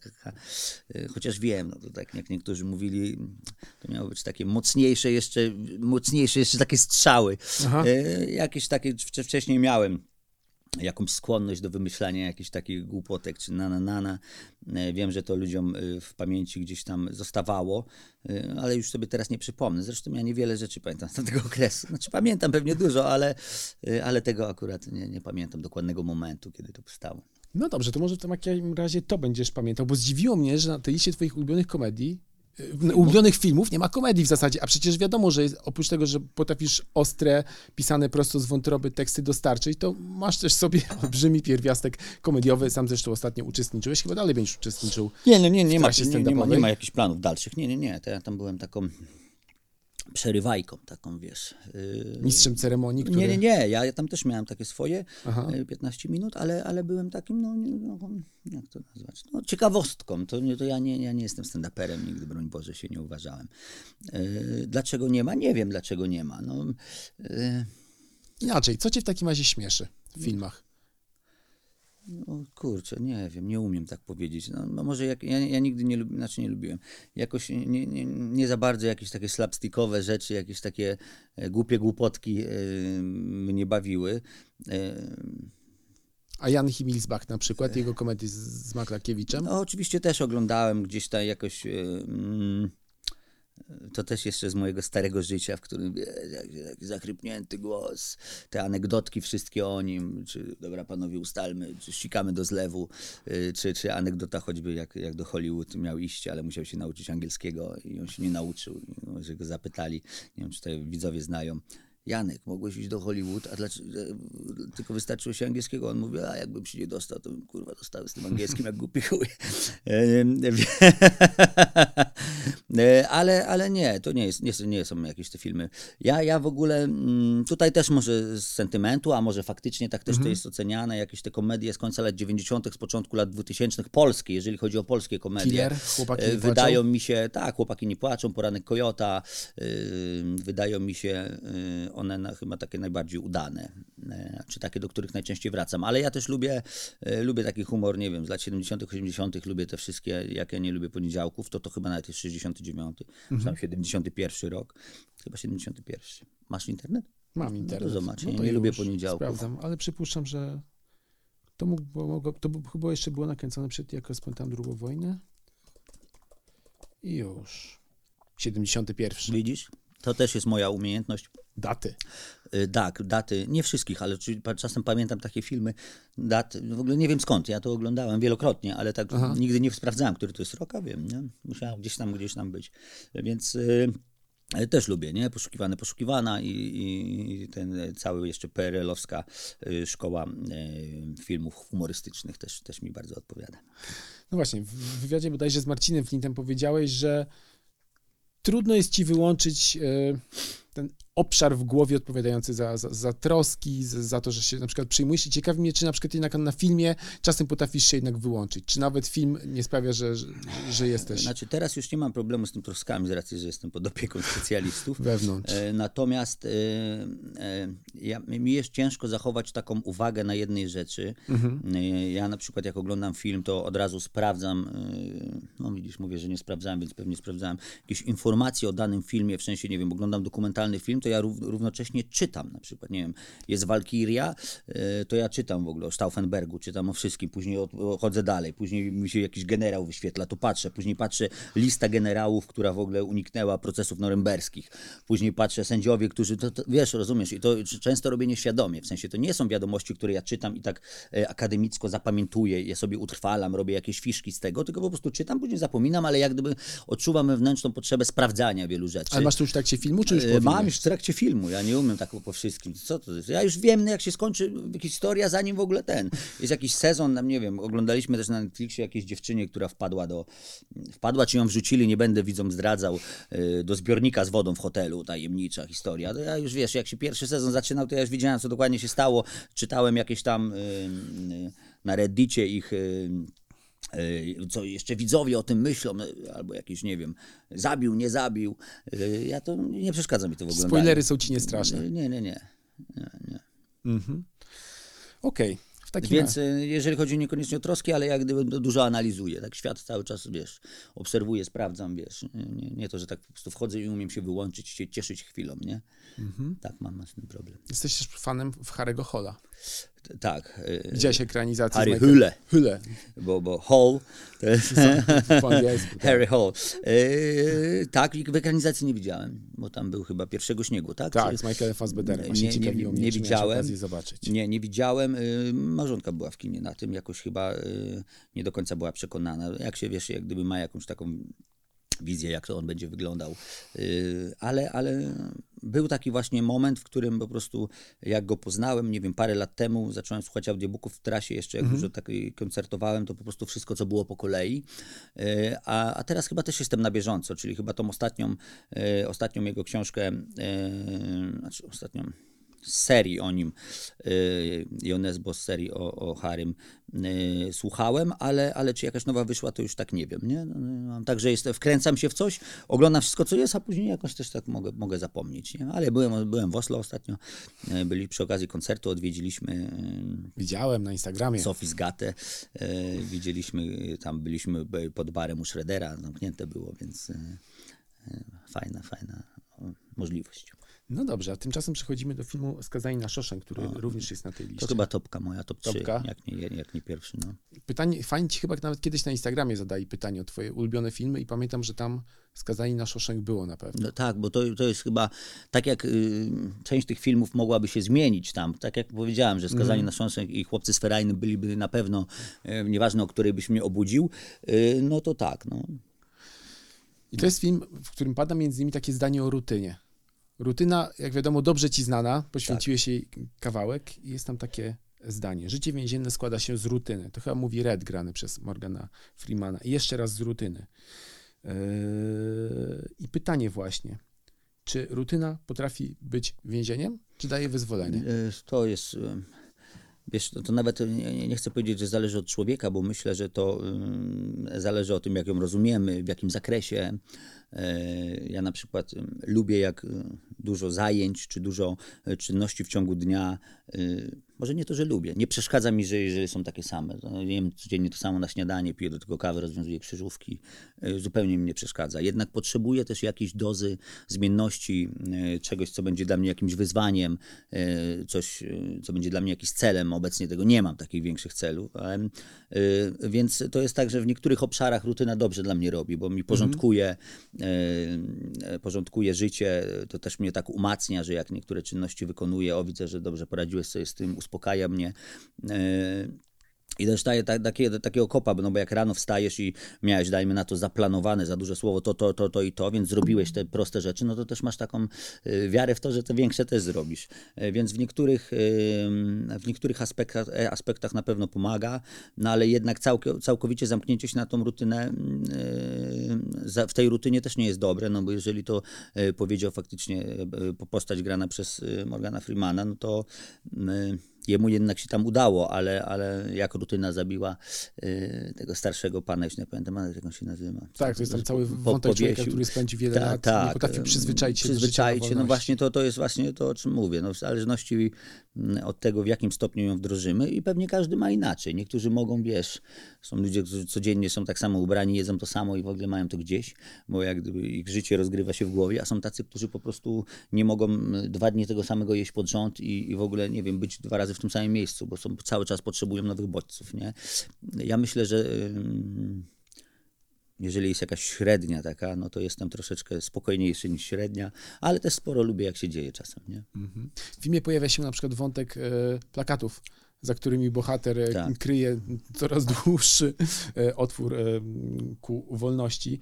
Y, chociaż wiem, no to tak jak niektórzy mówili, to miało być takie mocniejsze jeszcze, mocniejsze jeszcze takie strzały. E, Jakieś takie wcze- wcześniej miałem jakąś skłonność do wymyślania jakichś takich głupotek czy na na na na. E, Wiem, że to ludziom e, w pamięci gdzieś tam zostawało, e, ale już sobie teraz nie przypomnę. Zresztą ja niewiele rzeczy pamiętam z tamtego okresu. Znaczy pamiętam pewnie dużo, ale, ale tego akurat nie, nie pamiętam dokładnego momentu, kiedy to powstało. No dobrze, to może w takim razie to będziesz pamiętał, bo zdziwiło mnie, że na tej liście twoich ulubionych komedii, ulubionych filmów nie ma komedii w zasadzie, a przecież wiadomo, że oprócz tego, że potrafisz ostre, pisane prosto z wątroby teksty dostarczyć, to masz też sobie olbrzymi pierwiastek komediowy, sam zresztą ostatnio uczestniczyłeś, chyba dalej będziesz uczestniczył. Nie, nie, nie, ma, nie, nie, ma, nie ma jakichś planów dalszych. Nie, nie, nie. To ja tam byłem taką przerywajką, taką wiesz. yy, Mistrzem ceremonii, który... Nie, nie, nie. Ja, ja tam też miałem takie swoje Aha. e, 15 minut, ale, ale byłem takim, no, no jak to nazwać, no, ciekawostką. To, nie, to ja, nie, ja nie jestem stand-uperem, nigdy, broń Boże, się nie uważałem. E, dlaczego nie ma? Nie wiem, dlaczego nie ma. No, Inaczej, co cię w takim razie śmieszy w filmach? No kurczę, nie wiem, nie umiem tak powiedzieć. No, no może jak, ja, ja nigdy nie, lubi, znaczy nie lubiłem. Jakoś nie, nie, nie za bardzo jakieś takie slapstickowe rzeczy, jakieś takie e, głupie głupotki e, mnie bawiły. E, A Jan Himilsbach na przykład, jego komedii z, z Maklakiewiczem? No, oczywiście też oglądałem gdzieś tam jakoś. mm, to też jeszcze z mojego starego życia, w którym taki zachrypnięty głos, te anegdotki wszystkie o nim, czy dobra panowie ustalmy, czy ścikamy do zlewu, y, czy, czy anegdota choćby jak, jak do Hollywood miał iść, ale musiał się nauczyć angielskiego i on się nie nauczył, no, że go zapytali, nie wiem czy to widzowie znają, Janek, mogłeś iść do Hollywood, a dlaczego, tylko wystarczyło się angielskiego. On mówi, a jakbym się nie dostał, to bym kurwa dostał z tym angielskim jak głupi chuj. Em, E, ale, ale nie, to nie, jest, nie, nie są jakieś te filmy. Ja, ja w ogóle mm, tutaj też może z sentymentu, a może faktycznie tak też to jest oceniane, jakieś te komedie z końca lat 90., z początku lat 2000 polskie, jeżeli chodzi o polskie komedie. Killer, chłopaki E, nie Wydają płaczą? mi się, tak, chłopaki nie płaczą, poranek Kojota, wydają mi się one na, chyba takie najbardziej udane, e, czy takie, do których najczęściej wracam. Ale ja też lubię, e, lubię taki humor, nie wiem, z lat 70., 80., lubię te wszystkie, jak ja nie lubię poniedziałków, to to chyba nawet jest 69, czy tam 71 rok, chyba 71. Masz internet? Mam internet. No zobacz, ja to nie lubię poniedziałków. Sprawdzam, ale przypuszczam, że to, mógł, to chyba jeszcze było nakręcone przed, jak rozpętałem drugą wojnę. I już. 71. Widzisz? To też jest moja umiejętność. Daty. Y, Tak, daty, nie wszystkich, ale czasem pamiętam takie filmy, dat, w ogóle nie wiem skąd, ja to oglądałem wielokrotnie, ale tak Aha. nigdy nie sprawdzałem, który to jest rok, a wiem, nie? musiałem gdzieś tam, gdzieś tam być, więc y, też lubię, nie? Poszukiwane, poszukiwana i, i, ten y, cały jeszcze PRL-owska szkoła filmów humorystycznych też, też mi bardzo odpowiada. No właśnie, w w wywiadzie bodajże z Marcinem Flintem powiedziałeś, że trudno jest ci wyłączyć e, ten obszar w głowie odpowiadający za, za, za troski, za, za to, że się na przykład przyjmujesz i ciekawi mnie, czy na przykład jednak na filmie czasem potrafisz się jednak wyłączyć, czy nawet film nie sprawia, że, że, że jesteś Znaczy teraz już nie mam problemu z tym troskami z racji, że jestem pod opieką specjalistów. wewnątrz. E, Natomiast e, e, ja, mi jest ciężko zachować taką uwagę na jednej rzeczy. E, Ja na przykład jak oglądam film, to od razu sprawdzam, e, no widzisz, mówię, że nie sprawdzałem, więc pewnie sprawdzałem jakieś informacje o danym filmie, w sensie, nie wiem, oglądam dokumentalny film, to ja rów, równocześnie czytam na przykład, nie wiem, jest Walkiria, e, to ja czytam w ogóle o Stauffenbergu, czytam o wszystkim, później od, chodzę dalej, później mi się jakiś generał wyświetla, to patrzę, później patrzę lista generałów, która w ogóle uniknęła procesów norymberskich, później patrzę sędziowie, którzy, to, to, wiesz, rozumiesz, i to często robię nieświadomie, w sensie to nie są wiadomości, które ja czytam i tak e, akademicko zapamiętuję, je sobie utrwalam, robię jakieś fiszki z tego, tylko po prostu czytam, później zapominam, ale jak gdyby odczuwam wewnętrzną potrzebę sprawdzania wielu rzeczy. Ale masz to już w trakcie filmu, czy już po E, Mam już w trakcie filmu, ja nie umiem tak po wszystkim. Co to jest? Ja już wiem, jak się skończy historia, zanim w ogóle ten. Jest jakiś sezon, nie wiem, oglądaliśmy też na Netflixie jakiejś dziewczynie, która wpadła do. Wpadła, czy ją wrzucili, nie będę widzom zdradzał, e, do zbiornika z wodą w hotelu, tajemnicza historia. To ja już wiesz, jak się pierwszy sezon zaczynał, to ja już wiedziałem, co dokładnie się stało. Czytałem jakieś tam e, na Reddicie ich. E, co jeszcze widzowie o tym myślą, e, albo jakiś, nie wiem, zabił, nie zabił. E, Ja to nie przeszkadza mi to w ogóle. Spoilery są ci niestraszne. Nie, nie, nie. nie, nie. Mhm. Okej, takim Więc razie. e, jeżeli chodzi niekoniecznie o troski, ale jak gdyby dużo analizuję, tak świat cały czas, wiesz, obserwuję, sprawdzam, wiesz, nie, nie, to, że tak po prostu wchodzę i umiem się wyłączyć, się cieszyć chwilą, nie? Mhm. Tak, mam, mam tym problem. Jesteś też fanem w Harry'ego Holla. Tak. Widziałeś ekranizację Harry Hule. Hule. Bo, bo Hall to jest Po angielsku. tak. Harry Hall. E, tak, i w ekranizacji nie widziałem, bo tam był chyba pierwszego śniegu, tak? Tak, Czy- z Michaelem Fassbederem. Właśnie Nie- nie- nie widziałem. Nie, nie widziałem. Y, Małżonka była w kinie na tym, jakoś chyba y, nie do końca była przekonana. Jak się wiesz, jak gdyby ma jakąś taką wizję, jak to on będzie wyglądał. Y, Ale, ale był taki właśnie moment, w którym po prostu jak go poznałem, nie wiem, parę lat temu zacząłem słuchać audiobooków w trasie, jeszcze jak dużo tak koncertowałem, to po prostu wszystko, co było po kolei. Y, A, a teraz chyba też jestem na bieżąco, czyli chyba tą ostatnią, y, ostatnią jego książkę, y, znaczy ostatnią serii o nim, y, Jonesbo z serii o, o Harym y, słuchałem, ale, ale czy jakaś nowa wyszła, to już tak nie wiem, nie? No, no, Mam tak, że jest, wkręcam się w coś, oglądam wszystko, co jest, a później jakoś też tak mogę, mogę zapomnieć, nie? Ale byłem, byłem w Oslo ostatnio, y, byli przy okazji koncertu, odwiedziliśmy Widziałem na Instagramie. y, Sofis Gatę, y, widzieliśmy, y, tam byliśmy pod barem u Schroedera, zamknięte było, więc y, y, fajna, fajna możliwość. No dobrze, a tymczasem przechodzimy do filmu Skazani na Szoszeń, który również jest na tej To liście. chyba topka moja, top 3, Topka? jak nie, jak nie pierwszy. No. Pytanie, fajnie ci chyba nawet kiedyś na Instagramie zadali pytanie o twoje ulubione filmy i pamiętam, że tam Skazani na Szoszeń było na pewno. No tak, bo to, to jest chyba, tak jak y, część tych filmów mogłaby się zmienić tam, tak jak powiedziałem, że Skazani na Sząsek i Chłopcy z Ferajny byliby na pewno, y, nieważne o której byś mnie obudził, y, no to tak, no. I to jest film, w którym pada między innymi takie zdanie o rutynie. Rutyna, jak wiadomo, dobrze ci znana, poświęciłeś jej kawałek i jest tam takie zdanie. Życie więzienne składa się z rutyny. To chyba mówi Red, grany przez Morgana Freemana. I jeszcze raz z rutyny. Yy, I pytanie właśnie, czy rutyna potrafi być więzieniem, czy daje wyzwolenie? Y, To jest, wiesz, to, to nawet nie, nie chcę powiedzieć, że zależy od człowieka, bo myślę, że to y, zależy o tym, jak ją rozumiemy, w jakim zakresie. E, Ja na przykład lubię, jak e, dużo zajęć czy dużo e, czynności w ciągu dnia. Może nie to, że lubię. Nie przeszkadza mi, że jeżeli są takie same. To Jem codziennie to samo na śniadanie, piję do tego kawę, rozwiązuję krzyżówki. E, Zupełnie mi nie przeszkadza. Jednak potrzebuję też jakiejś dozy zmienności, e, czegoś, co będzie dla mnie jakimś wyzwaniem, e, coś, co będzie dla mnie jakimś celem. Obecnie tego nie mam, takich większych celów. Więc to jest tak, że w niektórych obszarach rutyna dobrze dla mnie robi, bo mi porządkuje, e, porządkuje życie. To też mnie tak umacnia, że jak niektóre czynności wykonuję, o widzę, że dobrze poradziłeś sobie z tym, uspokaja mnie. E, i też daje ta, takie, takiego kopa, no bo jak rano wstajesz i miałeś, dajmy na to, zaplanowane za duże słowo to, to, to, to i to, więc zrobiłeś te proste rzeczy, no to też masz taką y, wiarę w to, że te większe też zrobisz. Y, Więc w niektórych, w niektórych aspektach, e, aspektach na pewno pomaga, no ale jednak całk- całkowicie zamknięcie się na tą rutynę w tej rutynie też nie jest dobre, no bo jeżeli to powiedział faktycznie postać grana przez Morgana Freemana, no to jemu jednak się tam udało, ale, ale jak rutyna zabiła y, tego starszego pana, już nie pamiętam, ale jak on się nazywa. Tak, to jest tam cały wątek człowieka, który spędzi wiele Tak, lat, tak. nie potrafi przyzwyczaić się do Przyzwyczaić się, no właśnie to, to jest właśnie to, o czym mówię. No, w zależności mm, od tego, w jakim stopniu ją wdrożymy i pewnie każdy ma inaczej. Niektórzy mogą, wiesz, są ludzie, którzy codziennie są tak samo ubrani, jedzą to samo i w ogóle mają to gdzieś, bo jak gdyby ich życie rozgrywa się w głowie, a są tacy, którzy po prostu nie mogą mm, dwa dni tego samego jeść pod rząd i, i w ogóle, nie wiem, być dwa razy w tym samym miejscu, bo są, cały czas potrzebują nowych bodźców, nie? Ja myślę, że... jeżeli jest jakaś średnia taka, no to jestem troszeczkę spokojniejszy niż średnia, ale też sporo lubię, jak się dzieje czasem, nie? Mhm. W filmie pojawia się na przykład wątek e, plakatów, za którymi bohater e, Tak. kryje coraz dłuższy e, otwór ku wolności.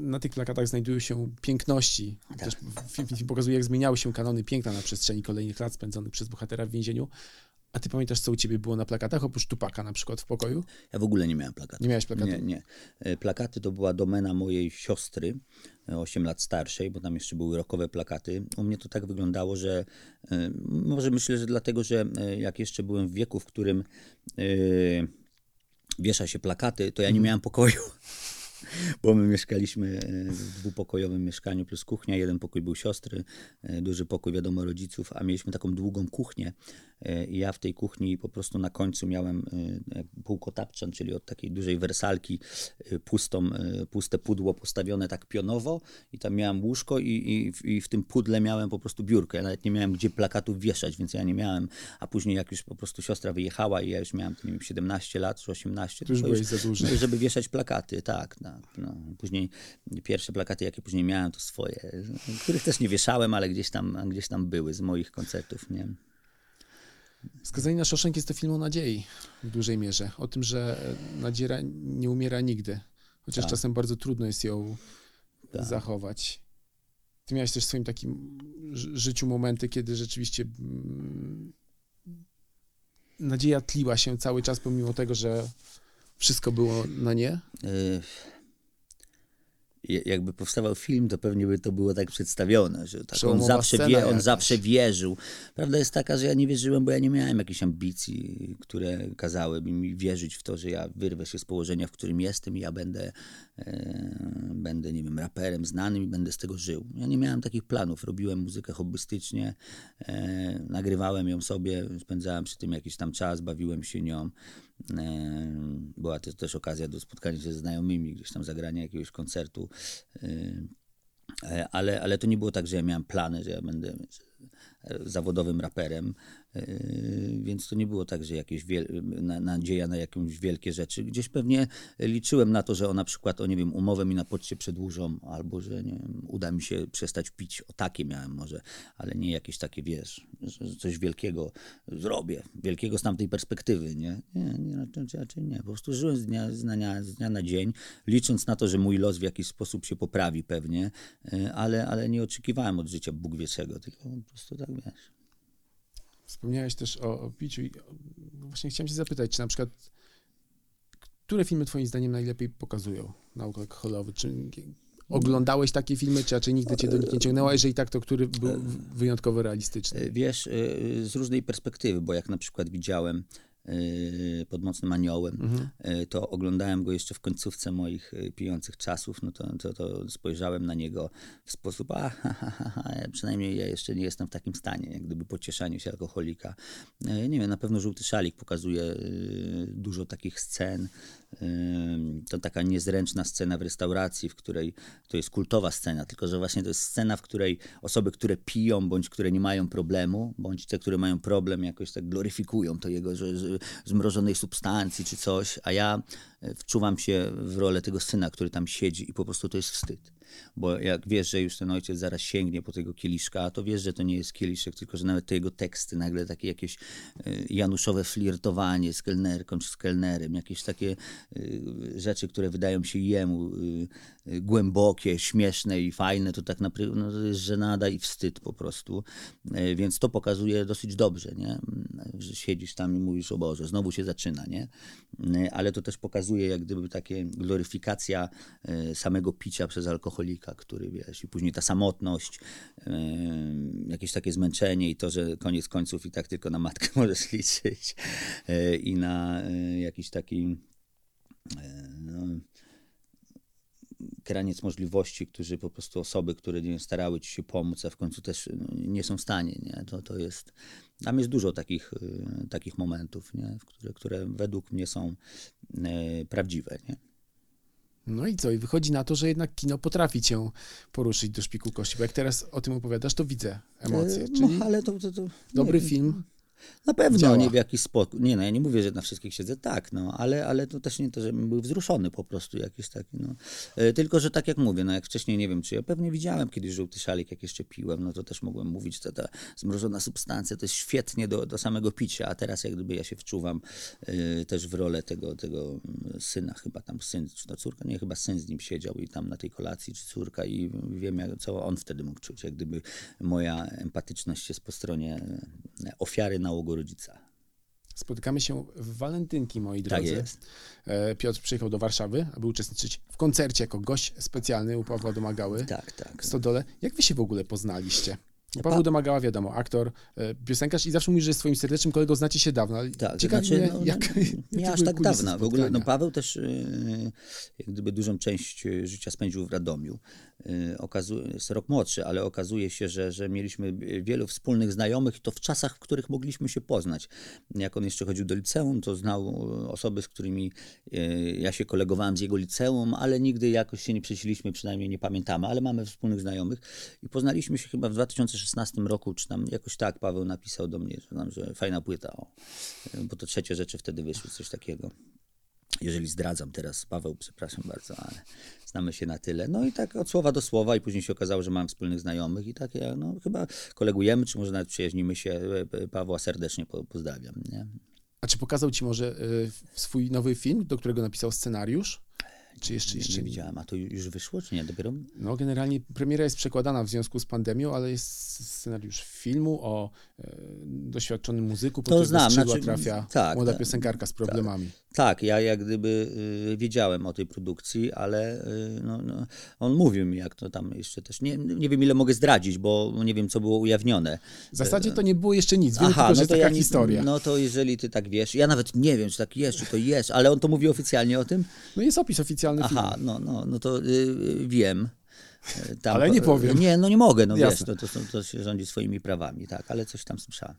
Na tych plakatach znajdują się piękności. Tak. Też film, film pokazuje, jak zmieniały się kanony piękna na przestrzeni kolejnych lat spędzonych przez bohatera w więzieniu. A ty pamiętasz, co u ciebie było na plakatach, oprócz Tupaka na przykład w pokoju? Ja w ogóle nie miałem plakatu. Nie miałeś plakatu? Nie, nie. E, Plakaty to była domena mojej siostry, e, 8 lat starszej, bo tam jeszcze były rokowe plakaty. U mnie to tak wyglądało, że e, może myślę, że dlatego, że e, jak jeszcze byłem w wieku, w którym e, wiesza się plakaty, to ja nie miałem pokoju. Bo my mieszkaliśmy e, w dwupokojowym mieszkaniu plus kuchnia. Jeden pokój był siostry, e, duży pokój, wiadomo, rodziców, a mieliśmy taką długą kuchnię. E, I ja w tej kuchni po prostu na końcu miałem półkotapczan, czyli od takiej dużej wersalki pustą, puste pudło postawione tak pionowo i tam miałem łóżko i, i, w- i w tym pudle miałem po prostu biurkę. Ja nawet nie miałem gdzie plakatów wieszać, więc ja nie miałem. A później jak już po prostu siostra wyjechała i ja już miałem nie wiem, 17 lat czy 18, To już to żeby wieszać plakaty, tak. No, no. Później pierwsze plakaty, jakie później miałem, to swoje, których też nie wieszałem, ale gdzieś tam, gdzieś tam były z moich koncertów, nie? Skazanie na Shawshank jest to film o nadziei w dużej mierze. O tym, że nadzieja nie umiera nigdy. Chociaż Tak. czasem bardzo trudno jest ją Tak. zachować. Ty miałeś też w swoim takim ży- życiu momenty, kiedy rzeczywiście mm, nadzieja tliła się cały czas, pomimo tego, że wszystko było na nie. Y, jakby powstawał film, to pewnie by to było tak przedstawione, że tak on, zawsze wie, on zawsze wierzył. Prawda jest taka, że ja nie wierzyłem, bo ja nie miałem jakichś ambicji, które kazałyby mi wierzyć w to, że ja wyrwę się z położenia, w którym jestem i ja będę, e, będę, nie wiem, raperem znanym i będę z tego żył. Ja nie miałem takich planów. Robiłem muzykę hobbystycznie, e, nagrywałem ją sobie, spędzałem przy tym jakiś tam czas, bawiłem się nią. E, Była to też okazja do spotkania się ze znajomymi, gdzieś tam zagrania jakiegoś koncertu. E, Ale, ale to nie było tak, że ja miałem plany, że ja będę zawodowym raperem, więc to nie było tak, że jakieś nadzieja na jakieś wielkie rzeczy. Gdzieś pewnie liczyłem na to, że o na przykład, o nie wiem, umowę mi na poczcie przedłużą, albo że nie wiem, uda mi się przestać pić. O takie miałem może, ale nie jakieś takie, wiesz, coś wielkiego zrobię, wielkiego z tamtej perspektywy, nie? Nie, nie raczej, raczej nie. Po prostu żyłem z dnia, z, dnia, z dnia na dzień, licząc na to, że mój los w jakiś sposób się poprawi pewnie, e, ale, ale nie oczekiwałem od życia Bóg wie czego, tylko po prostu tak, wiesz. Wspomniałeś też o, o piciu i właśnie chciałem się zapytać, czy na przykład które filmy twoim zdaniem najlepiej pokazują nauk alkoholowy? Czy oglądałeś takie filmy, czy raczej nigdy cię do nich nie ciągnęło? Jeżeli tak, to który był wyjątkowo realistyczny? Wiesz, e, z różnej perspektywy, bo jak na przykład widziałem y, pod mocnym aniołem, Mhm. y, to oglądałem go jeszcze w końcówce moich y, pijących czasów, no to, to, to spojrzałem na niego w sposób, a ha, ha, ha, przynajmniej ja jeszcze nie jestem w takim stanie, jak gdyby pocieszanie się alkoholika. Y, Nie wiem, na pewno Żółty Szalik pokazuje y, dużo takich scen, To taka niezręczna scena w restauracji, w której to jest kultowa scena, tylko że właśnie to jest scena, w której osoby, które piją, bądź które nie mają problemu, bądź te, które mają problem, jakoś tak gloryfikują to jego że, że zmrożonej substancji czy coś, a ja wczuwam się w rolę tego syna, który tam siedzi i po prostu to jest wstyd. Bo jak wiesz, że już ten ojciec zaraz sięgnie po tego kieliszka, to wiesz, że to nie jest kieliszek, tylko że nawet te jego teksty, nagle takie jakieś e, januszowe flirtowanie z kelnerką czy z kelnerem, jakieś takie y, rzeczy, które wydają się jemu y, y, głębokie, śmieszne i fajne, to tak naprawdę no, to jest żenada i wstyd po prostu. E, Więc to pokazuje dosyć dobrze, nie? że siedzisz tam i mówisz, o Boże, znowu się zaczyna, nie? E, ale to też pokazuje jak gdyby takie gloryfikacja e, samego picia przez alkoholika, który wiesz, i później ta samotność, e, jakieś takie zmęczenie i to, że koniec końców i tak tylko na matkę możesz liczyć e, i na jakiś taki no, kraniec możliwości, którzy po prostu osoby, które nie starały ci się pomóc, a w końcu też no, nie są w stanie, nie? To, to jest, tam jest dużo takich, y, takich momentów, nie? Które, które według mnie są e, prawdziwe, nie? No i co? I wychodzi na to, że jednak kino potrafi cię poruszyć do szpiku kości, bo jak teraz o tym opowiadasz, to widzę emocje. E, Czyli No, ale to, to, to dobry film. Na pewno, działa. nie w jakiś sposób. Nie, no ja nie mówię, że na wszystkich siedzę tak, no, ale, ale to też nie to, żebym był wzruszony po prostu jakiś taki, no. E, Tylko, że tak jak mówię, no jak wcześniej, nie wiem, czy ja pewnie widziałem kiedyś żółty szalik, jak jeszcze piłem, no to też mogłem mówić, że ta zmrożona substancja to jest świetnie do, do samego picia, a teraz jak gdyby ja się wczuwam e, też w rolę tego, tego mm, syna, chyba tam syn, czy to córka, nie, chyba syn z nim siedział i tam na tej kolacji, czy córka i wiem, jak, co on wtedy mógł czuć, jak gdyby moja empatyczność jest po stronie e, ofiary nałogu rodzica. Spotykamy się w walentynki, moi Tak drodzy. jest. E, Piotr przyjechał do Warszawy, aby uczestniczyć w koncercie jako gość specjalny u Pawła Domagały Tak, tak. w Stodole. Jak wy się w ogóle poznaliście? Bo Pa- Paweł Domagała, wiadomo, aktor, e, piosenkarz i zawsze mówisz, że jest swoim serdecznym kolegą, znacie się dawno. Tak, Ciekawi znaczy, mnie, no, jak, no, nie aż tak dawna. W ogóle no? Paweł też yy, jak gdyby dużą część yy, życia spędził w Radomiu. Yy, okazuje, jest rok młodszy, ale okazuje się, że, że mieliśmy wielu wspólnych znajomych i to w czasach, w których mogliśmy się poznać. Jak on jeszcze chodził do liceum, to znał osoby, z którymi yy, ja się kolegowałem z jego liceum, ale nigdy jakoś się nie przesiliśmy, przynajmniej nie pamiętamy, ale mamy wspólnych znajomych i poznaliśmy się chyba w 2016 roku, czy tam jakoś tak Paweł napisał do mnie, że, tam, że fajna płyta, o. Bo to trzecie rzeczy wtedy wyszły, coś takiego. Jeżeli zdradzam teraz, Paweł, przepraszam bardzo, ale znamy się na tyle. No i tak od słowa do słowa i później się okazało, że mam wspólnych znajomych i tak ja, no chyba kolegujemy, czy może nawet przyjaźnimy się. E, Pawła serdecznie po- pozdrawiam, nie? A czy pokazał ci może e, swój nowy film, do którego napisał scenariusz? Czy jeszcze, Nie, jeszcze nie widziałem, a to ju- już wyszło, czy nie? Dopiero? No, generalnie premiera jest przekładana w związku z pandemią, ale jest scenariusz filmu o e, doświadczonym muzyku, To znam, do skrzydła znaczy, trafia tak, młoda tak, piosenkarka z problemami. Tak, ja jak gdyby y, wiedziałem o tej produkcji, ale y, no, no, on mówił mi, jak to tam jeszcze też. Nie, nie wiem, ile mogę zdradzić, bo nie wiem, co było ujawnione. W zasadzie to nie było jeszcze nic, wiem tylko, że jest taka ja nie- historia. No. No to jeżeli ty tak wiesz, ja nawet nie wiem, czy tak jest, czy to jest, ale on to mówi oficjalnie o tym. No jest opis oficjalny Aha, filmu. no, no, no to y, wiem. Y, Tam, Ale nie powiem. Nie, no nie mogę, no Jasne. wiesz, to, to, są- to się rządzi swoimi prawami, tak, ale coś tam słyszałem.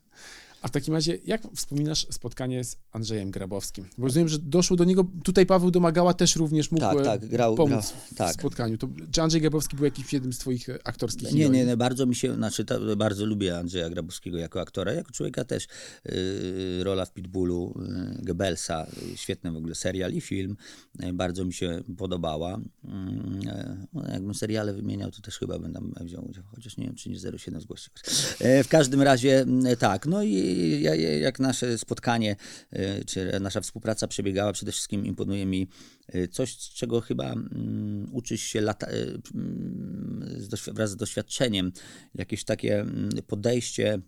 A w takim razie, jak wspominasz spotkanie z Andrzejem Grabowskim? Bo rozumiem, że doszło do niego, tutaj Paweł Domagała też również mógł Tak, e, tak, grał- pomóc grał, w tak. spotkaniu. To, czy Andrzej Grabowski był jakimś jednym z twoich e, aktorskich Nie, nie, nie, bardzo mi się, znaczy to, bardzo lubię Andrzeja Grabowskiego jako aktora, jako człowieka też. Yy, rola w Pitbullu, yy, Goebbelsa, świetny w ogóle serial i film, yy, bardzo mi się podobała. Yy, jakbym seriale wymieniał, to też chyba będę wziął udział, chociaż nie wiem, czy nie 07 zgłosi. Yy, w każdym razie yy, tak, no i ja, ja, jak nasze spotkanie, yy, czy nasza współpraca przebiegała, przede wszystkim imponuje mi yy, coś, z czego chyba mm, uczysz się lata, yy, mm, wraz z doświadczeniem, jakieś takie mm, podejście,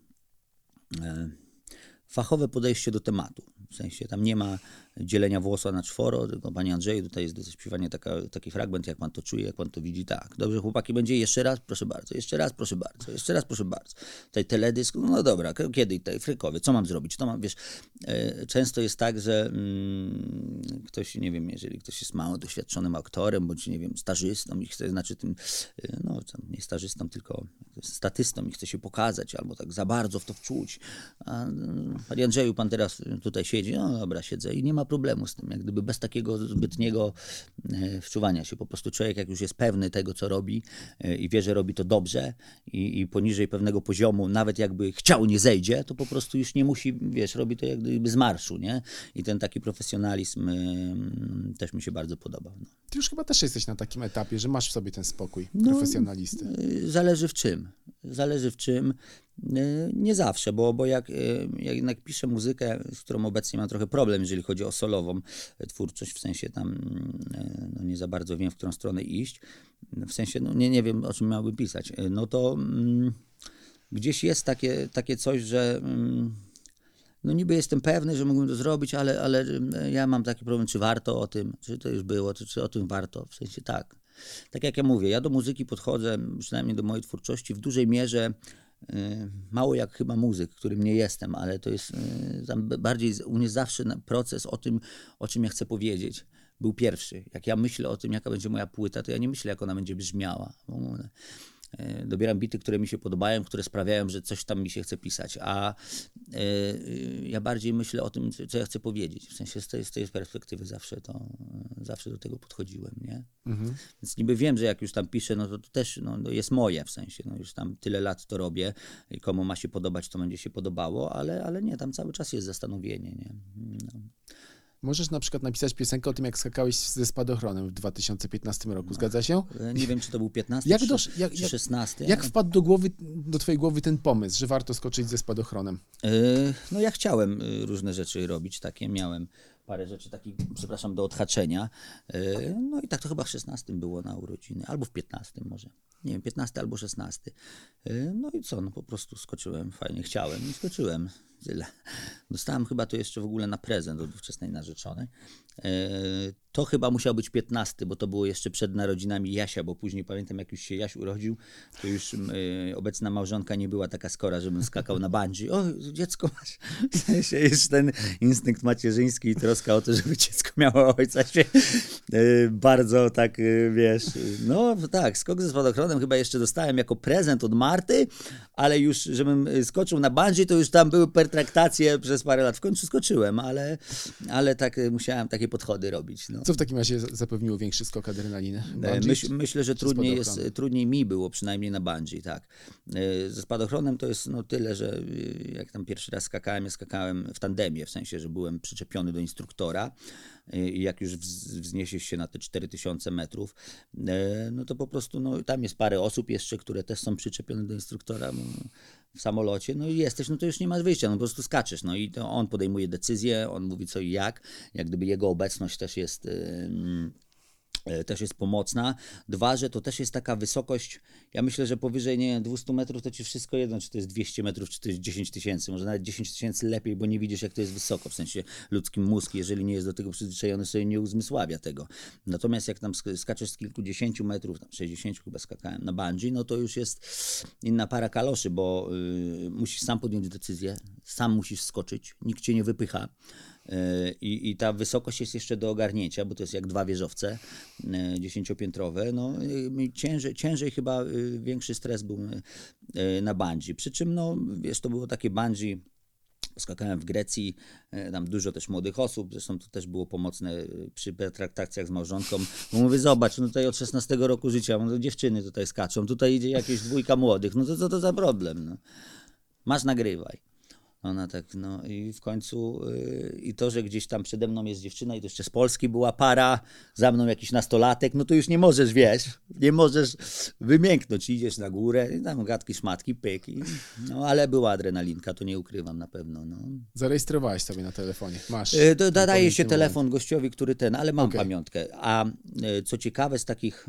fachowe podejście do tematu. W sensie tam nie ma dzielenia włosa na czworo, tylko panie Andrzeju, tutaj jest do zaśpiewania taka, taki fragment, jak pan to czuje, jak pan to widzi, tak. Dobrze, chłopaki, będzie jeszcze raz, proszę bardzo, jeszcze raz, proszę bardzo, jeszcze raz, proszę bardzo. Tutaj teledysk, no dobra, kiedy tutaj, frykowie, co mam zrobić, to mam, wiesz, e, często jest tak, że mm, ktoś, nie wiem, jeżeli ktoś jest mało doświadczonym aktorem, bądź, nie wiem, stażystą i chce, znaczy tym, e, no, nie stażystą, tylko statystą i chce się pokazać, albo tak za bardzo w to wczuć. A, mm, panie Andrzeju, pan teraz tutaj siedzi, no dobra, siedzę i nie ma problemu z tym, jak gdyby bez takiego zbytniego e, wczuwania się. Po prostu człowiek, jak już jest pewny tego, co robi e, i wie, że robi to dobrze i, i poniżej pewnego poziomu, nawet jakby chciał, nie zejdzie, to po prostu już nie musi, wiesz, robi to jak gdyby z marszu, nie? I ten taki profesjonalizm mm, też mi się bardzo podobał. No. Ty już chyba też jesteś na takim etapie, że masz w sobie ten spokój No, profesjonalisty. Y, Zależy w czym. Zależy w czym. Y, Nie zawsze, bo, bo jak, y, jak jednak piszę muzykę, z którą obecnie mam trochę problem, jeżeli chodzi o solową y, twórczość, w sensie tam no nie za bardzo wiem, w którą stronę iść, w sensie no nie, nie wiem, o czym miałbym pisać, no to mm, gdzieś jest takie, takie coś, że mm, no niby jestem pewny, że mógłbym to zrobić, ale, ale ja mam taki problem, czy warto o tym, czy to już było, czy, czy o tym warto, w sensie tak. Tak jak ja mówię, ja do muzyki podchodzę, przynajmniej do mojej twórczości, w dużej mierze y, mało jak chyba muzyk, którym nie jestem, ale to jest y, bardziej u mnie zawsze proces o tym, o czym ja chcę powiedzieć. Był pierwszy. Jak ja myślę o tym, jaka będzie moja płyta, to ja nie myślę, jak ona będzie brzmiała. E, Dobieram bity, które mi się podobają, które sprawiają, że coś tam mi się chce pisać, a e, y, ja bardziej myślę o tym, co- co ja chcę powiedzieć. W sensie z tej, z tej perspektywy zawsze to, zawsze do tego podchodziłem, nie? Mhm. Więc niby wiem, że jak już tam piszę, no to, to też no, no jest moje w sensie, no już tam tyle lat to robię i komu ma się podobać, to będzie się podobało, ale, ale nie, tam cały czas jest zastanowienie, nie? No. Możesz na przykład napisać piosenkę o tym, jak skakałeś ze spadochronem w 2015 roku. Zgadza się? E, Nie wiem, czy to był 15 Jak dosz- jak- czy jak- 16. Jak wpadł do głowy, do twojej głowy ten pomysł, że warto skoczyć ze spadochronem? E, No ja chciałem e, różne rzeczy robić, takie miałem parę rzeczy takich, przepraszam, do odhaczenia. No i tak to chyba w 16 było na urodziny, albo w 15 może. Nie wiem, 15 albo 16. E, No i co, no po prostu skoczyłem, fajnie chciałem i skoczyłem. Tyle. Dostałem chyba to jeszcze w ogóle na prezent od ówczesnej narzeczonej. E, To chyba musiał być 15, bo to było jeszcze przed narodzinami Jasia, bo później pamiętam, jak już się Jaś urodził, to już e, obecna małżonka nie była taka skora, żebym skakał na bungee. O, dziecko masz. W sensie już ten instynkt macierzyński i troska o to, żeby dziecko miało ojca się e, bardzo tak, wiesz, no tak, skok ze spadochronem chyba jeszcze dostałem jako prezent od Marty, ale już, żebym skoczył na bungee, to już tam były pertraktacje przez parę lat. W końcu skoczyłem, ale, ale tak e, musiałem takie podchody robić. No. Co w takim razie zapewniło większy skok adrenaliny? E, Myśl, myślę, że trudniej, jest, trudniej mi było, przynajmniej na bungee, tak. E, Ze spadochronem to jest no tyle, że jak tam pierwszy raz skakałem, ja skakałem w tandemie, w sensie, że byłem przyczepiony do instruktora i jak już wz- wzniesiesz się na te 4000 metrów, no to po prostu no, tam jest parę osób jeszcze, które też są przyczepione do instruktora no, w samolocie, no i jesteś, no to już nie masz wyjścia, no po prostu skaczesz, no i to on podejmuje decyzję, on mówi co i jak, jak gdyby jego obecność też jest... też jest pomocna. Dwa, że to też jest taka wysokość, ja myślę, że powyżej nie wiem, 200 metrów to ci wszystko jedno, czy to jest 200 metrów, czy to jest 10 tysięcy, może nawet 10 tysięcy lepiej, bo nie widzisz jak to jest wysoko, w sensie ludzki mózg, jeżeli nie jest do tego przyzwyczajony, sobie nie uzmysławia tego. Natomiast jak tam sk- skaczesz z kilkudziesięciu metrów, tam 60 chyba skakałem na bungee, no to już jest inna para kaloszy, bo y, musisz sam podjąć decyzję, sam musisz skoczyć, nikt cię nie wypycha. I, I ta wysokość jest jeszcze do ogarnięcia, bo to jest jak dwa wieżowce y, dziesięciopiętrowe. No, mi ciężej, ciężej chyba y, większy stres był na bungee. Przy czym, no, wiesz, to było takie bungee. Skakałem w Grecji, tam dużo też młodych osób, zresztą to też było pomocne przy pertraktacjach z małżonką. Bo mówię, zobacz, no tutaj od 16 roku życia, no, dziewczyny tutaj skaczą, tutaj idzie jakieś dwójka młodych, no to co to za problem? No. Masz nagrywaj. Ona tak, no i w końcu yy, i to, że gdzieś tam przede mną jest dziewczyna i to jeszcze z Polski była para, za mną jakiś nastolatek, no to już nie możesz, wiesz, nie możesz wymięknąć, idziesz na górę, i tam gadki, szmatki, pyk, i, no ale była adrenalinka, to nie ukrywam na pewno, no. Zarejestrowałeś sobie na telefonie. Masz. Yy, daje się moment. telefon gościowi, który ten, ale mam Okej. pamiątkę. A yy, co ciekawe z takich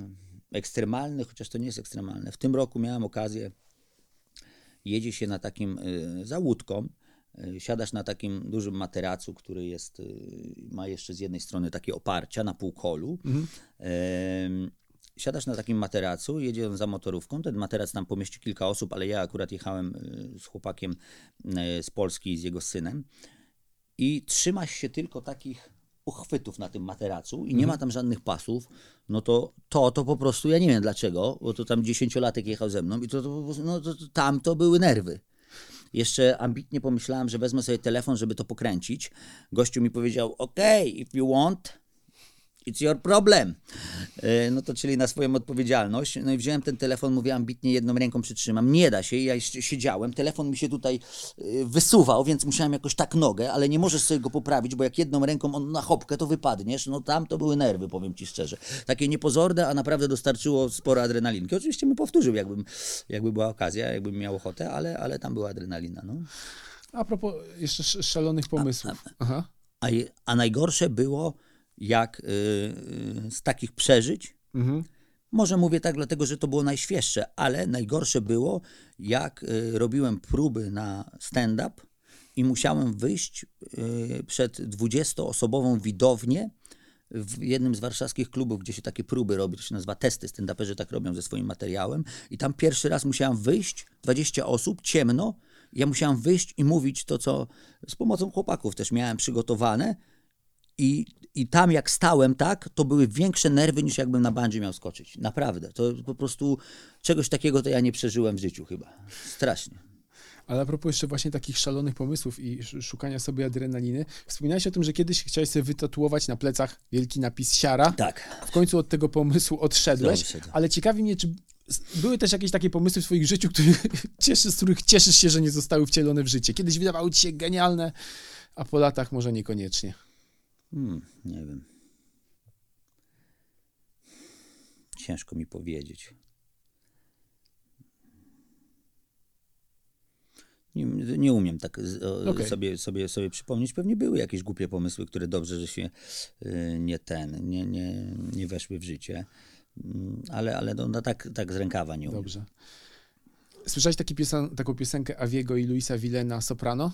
ekstremalnych, chociaż to nie jest ekstremalne, w tym roku miałem okazję jedzie się na takim y, za łódką siadasz na takim dużym materacu, który jest, y, ma jeszcze z jednej strony takie oparcia na półkolu. Em, Siadasz na takim materacu, jedzie on za motorówką. Ten materac tam pomieści kilka osób, ale ja akurat jechałem y, z chłopakiem y, z Polski i z jego synem. I trzymasz się tylko takich uchwytów na tym materacu i nie ma tam żadnych pasów, no to to, to po prostu, ja nie wiem dlaczego, bo to tam dziesięciolatek jechał ze mną i to, to, no, to, to tam to były nerwy. Jeszcze ambitnie pomyślałem, że wezmę sobie telefon, żeby to pokręcić. Gościu mi powiedział, OK, if you want, It's your problem. E, No to czyli na swoją odpowiedzialność. No i wziąłem ten telefon, mówię ambitnie, jedną ręką przytrzymam. Nie da się. Ja siedziałem, telefon mi się tutaj e, wysuwał, więc musiałem jakoś tak nogę, ale nie możesz sobie go poprawić, bo jak jedną ręką on na chopkę, to wypadniesz. No tam to były nerwy, powiem ci szczerze. Takie niepozorne, a naprawdę dostarczyło sporo adrenalinki. Oczywiście bym powtórzył, jakbym, jakby była okazja, jakbym miał ochotę, ale, ale tam była adrenalina. No. A propos jeszcze sz- szalonych pomysłów. Aha. A, je- a najgorsze było, jak y, y, z takich przeżyć, Mhm. Może mówię tak dlatego, że to było najświeższe, ale najgorsze było, jak y, robiłem próby na stand-up i musiałem wyjść przed 20-osobową widownię w jednym z warszawskich klubów, gdzie się takie próby robi, to się nazywa testy, stand-uperzy tak robią ze swoim materiałem. I tam pierwszy raz musiałem wyjść, 20 osób, ciemno, ja musiałem wyjść i mówić to, co z pomocą chłopaków też miałem przygotowane. I, I tam jak stałem tak, to były większe nerwy niż jakbym na bandzie miał skoczyć. Naprawdę. To po prostu czegoś takiego to ja nie przeżyłem w życiu chyba. Strasznie. Ale a propos jeszcze właśnie takich szalonych pomysłów i sz- szukania sobie adrenaliny, wspomniałeś o tym, że kiedyś chciałeś sobie wytatuować na plecach wielki napis siara. Tak. W końcu od tego pomysłu odszedłeś, ale ciekawi mnie, czy były też jakieś takie pomysły w swoim życiu, których cieszy, z których cieszysz się, że nie zostały wcielone w życie. Kiedyś wydawały ci się genialne, a po latach może niekoniecznie. Hmm, nie wiem. Ciężko mi powiedzieć. Nie, nie umiem tak z- o, Okej. sobie, sobie, sobie przypomnieć. Pewnie były jakieś głupie pomysły, które dobrze, że się y, nie ten, nie, nie, nie weszły w życie. Mm, Ale, ale no, no tak, tak z rękawa nie umiem. Dobrze. Słyszałeś taki piosen- taką piosenkę Aviego i Luisa Villena Soprano?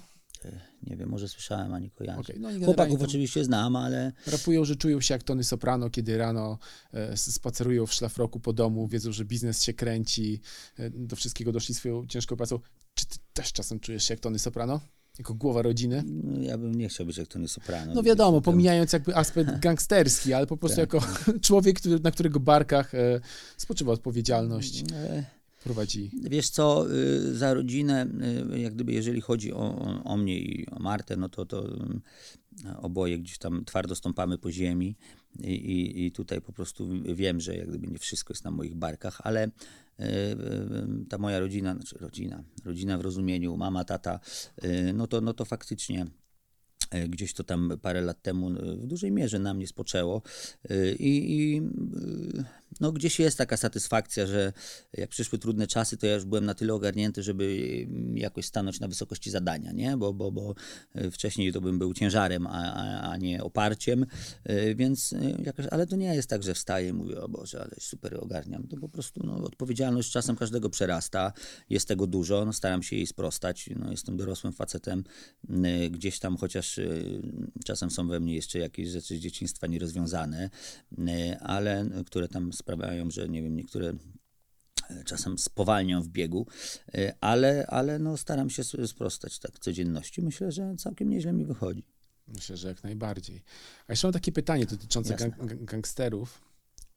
Nie wiem, może słyszałem, ani kojarzę. Okej, no Chłopaków oczywiście znam, ale Rapują, że czują się jak Tony Soprano, kiedy rano e, spacerują w szlafroku po domu, wiedzą, że biznes się kręci, e, do wszystkiego doszli swoją ciężką pracą. Czy ty też czasem czujesz się jak Tony Soprano? Jako głowa rodziny? no, ja bym nie chciał być jak Tony Soprano. No wiadomo, tam- pomijając jakby aspekt gangsterski, ale po prostu Tak. jako człowiek, który, na którego barkach e, spoczywa odpowiedzialność, E, prowadzi. Wiesz co, y, za rodzinę, y, jak gdyby jeżeli chodzi o, o, mnie i o Martę, no to, to ym, oboje gdzieś tam twardo stąpamy po ziemi i, i, i tutaj po prostu wiem, że jak gdyby nie wszystko jest na moich barkach, ale y, y, ta moja rodzina, znaczy rodzina, rodzina w rozumieniu, mama, tata, y, no to, no to faktycznie gdzieś to tam parę lat temu w dużej mierze na mnie spoczęło i, i no gdzieś jest taka satysfakcja, że jak przyszły trudne czasy, to ja już byłem na tyle ogarnięty, żeby mm, jakoś stanąć na wysokości zadania, nie? Bo, bo, bo e, wcześniej to bym był ciężarem, a, a, a nie oparciem, E, więc e, jakoś, ale to nie jest tak, że wstaję i mówię, o Boże, ale super ogarniam. To po prostu no, odpowiedzialność czasem każdego przerasta, jest tego dużo, no, staram się jej sprostać, no, jestem dorosłym facetem, gdzieś tam chociaż czasem są we mnie jeszcze jakieś rzeczy z dzieciństwa nierozwiązane, ale które tam sprawiają, że nie wiem, niektóre y, czasem spowalniam w biegu, y, ale, ale no, staram się sprostać tak codzienności. Myślę, że całkiem nieźle mi wychodzi. Myślę, że jak najbardziej. A jeszcze mam takie pytanie dotyczące gang, gang, gangsterów.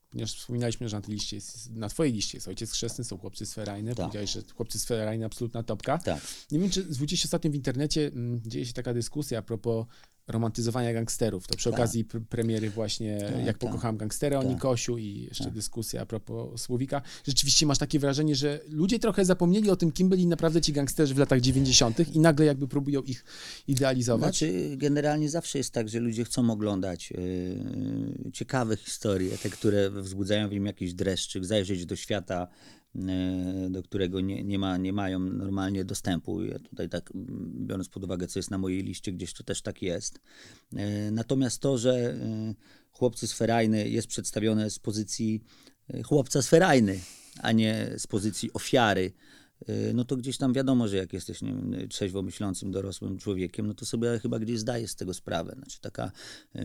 Ponieważ wspominaliśmy, że na tej liście jest, na twojej liście jest ojciec chrzestny, są chłopcy z Ferajny. Tak. Powiedziałeś, że chłopcy z Ferajny absolutna topka. Tak. Nie wiem, czy zwróciłeś się ostatnio w internecie, mm, dzieje się taka dyskusja a propos romantyzowania gangsterów. To przy Tak. okazji pr- premiery właśnie Tak, Jak tak. pokochałem gangstera o Tak. Nikosiu i jeszcze Tak. dyskusja a propos Słowika. Rzeczywiście masz takie wrażenie, że ludzie trochę zapomnieli o tym, kim byli naprawdę ci gangsterzy w latach 90. i nagle jakby próbują ich idealizować. Znaczy, generalnie zawsze jest tak, że ludzie chcą oglądać yy, ciekawe historie, te, które wzbudzają w nim jakiś dreszczyk, zajrzeć do świata, do którego nie, nie, ma, nie mają normalnie dostępu. Ja tutaj tak, biorąc pod uwagę, co jest na mojej liście, gdzieś to też tak jest. Yy, natomiast to, że yy, chłopcy z Ferajny jest przedstawione z pozycji chłopca z Ferajny, a nie z pozycji ofiary no to gdzieś tam wiadomo, że jak jesteś nie wiem, trzeźwo myślącym, dorosłym człowiekiem, no to sobie chyba gdzieś zdajesz z tego sprawę. Znaczy taka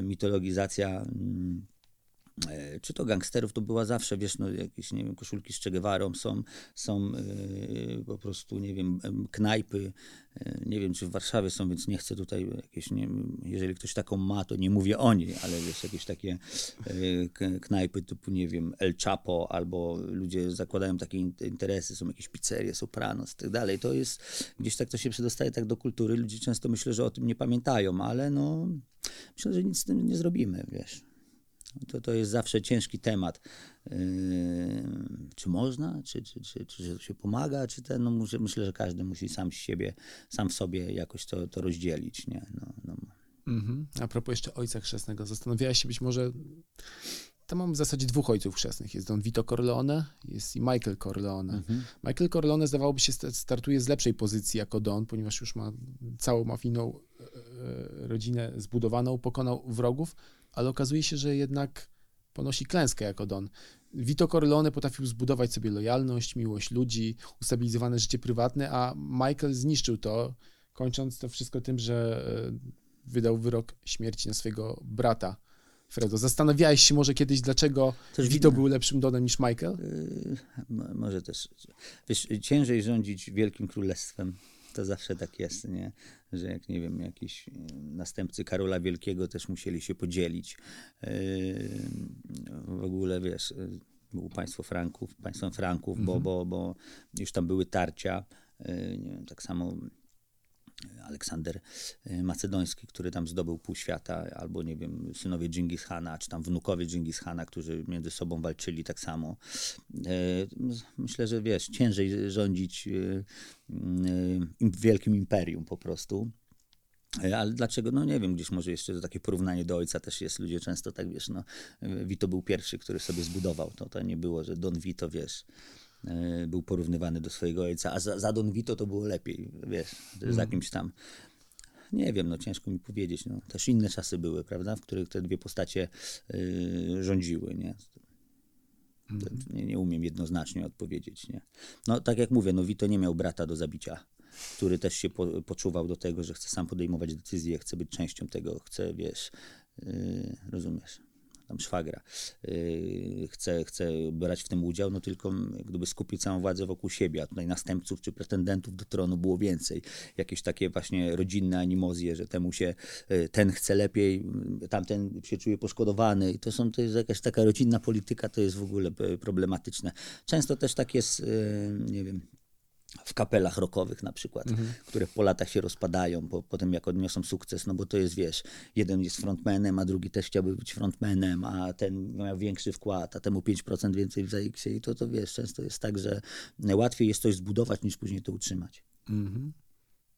mitologizacja... e, Czy to gangsterów, to była zawsze, wiesz, no, jakieś, nie wiem, koszulki z Che są, są e, po prostu, nie wiem, em, knajpy, e, nie wiem, czy w Warszawie są, więc nie chcę tutaj jakieś, nie jeżeli ktoś taką ma, to nie mówię o niej, ale wiesz, jakieś takie e, k- knajpy typu, nie wiem, El Chapo, albo ludzie zakładają takie in- interesy, są jakieś pizzerie, Sopranos i tak dalej, to jest, gdzieś tak to się przedostaje tak do kultury, ludzie często myślę, że o tym nie pamiętają, ale no, myślę, że nic z tym nie zrobimy, wiesz. To, to jest zawsze ciężki temat. Yy, czy można, czy, czy, czy, czy to się pomaga, czy ten, no muszę, myślę, że każdy musi sam siebie, sam w sobie jakoś to, to rozdzielić, nie? No, no. Mhm. A propos jeszcze ojca chrzestnego, zastanawiałeś się być może. Tam mam w zasadzie dwóch ojców chrzestnych. Jest Don Vito Corleone, jest i Michael Corleone. Mhm. Michael Corleone zdawałoby się sta- startuje z lepszej pozycji jako Don, ponieważ już ma całą mafijną e, e, rodzinę zbudowaną, pokonał wrogów, ale okazuje się, że jednak ponosi klęskę jako Don. Vito Corleone potrafił zbudować sobie lojalność, miłość ludzi, ustabilizowane życie prywatne, a Michael zniszczył to, kończąc to wszystko tym, że e, wydał wyrok śmierci na swojego brata. Fredo, zastanawiałeś się może kiedyś, dlaczego Też Vito był lepszym Donem niż Michael? Yy, mo- może też. Wiesz, ciężej rządzić wielkim królestwem. To zawsze tak jest, nie? że jak nie wiem, jakiś następcy Karola Wielkiego też musieli się podzielić. W ogóle wiesz, było państwo Franków, państwem Franków, bo, bo, bo już tam były tarcia. Yy, nie wiem, tak samo Aleksander y, Macedoński, który tam zdobył pół świata, albo nie wiem, synowie Dżingis Hana, czy tam wnukowie Dżingis Hana, którzy między sobą walczyli tak samo. Y, Myślę, że wiesz, ciężej rządzić im- wielkim imperium po prostu. Ale dlaczego? No nie wiem, gdzieś może jeszcze takie porównanie do ojca też jest. Ludzie często tak, wiesz, no, Vito był pierwszy, który sobie zbudował. To, to nie było, że Don Vito, wiesz, był porównywany do swojego ojca, a za, za Don Vito to było lepiej, wiesz, za kimś tam. Nie wiem, no ciężko mi powiedzieć. No. Też inne czasy były, prawda, w których te dwie postacie y, rządziły, nie? To Nie, nie umiem jednoznacznie odpowiedzieć, nie? No tak jak mówię, no Vito nie miał brata do zabicia, który też się po, poczuwał do tego, że chce sam podejmować decyzje, chce być częścią tego, chce, wiesz, yy, rozumiesz, tam szwagra, yy, chce, chce brać w tym udział, no tylko gdyby skupić całą władzę wokół siebie, a tutaj następców czy pretendentów do tronu było więcej. Jakieś takie właśnie rodzinne animozje, że temu się, yy, ten chce lepiej, yy, tamten się czuje poszkodowany i to są, to jest jakaś taka rodzinna polityka, to jest w ogóle problematyczne. Często też tak jest, nie wiem, w kapelach rockowych na przykład, które po latach się rozpadają, po, potem jak odniosą sukces, no bo to jest, wiesz, jeden jest frontmanem, a drugi też chciałby być frontmanem, a ten miał większy wkład, a temu 5% więcej w ZX-ie i to, to wiesz, często jest tak, że łatwiej jest coś zbudować, niż później to utrzymać. Mhm.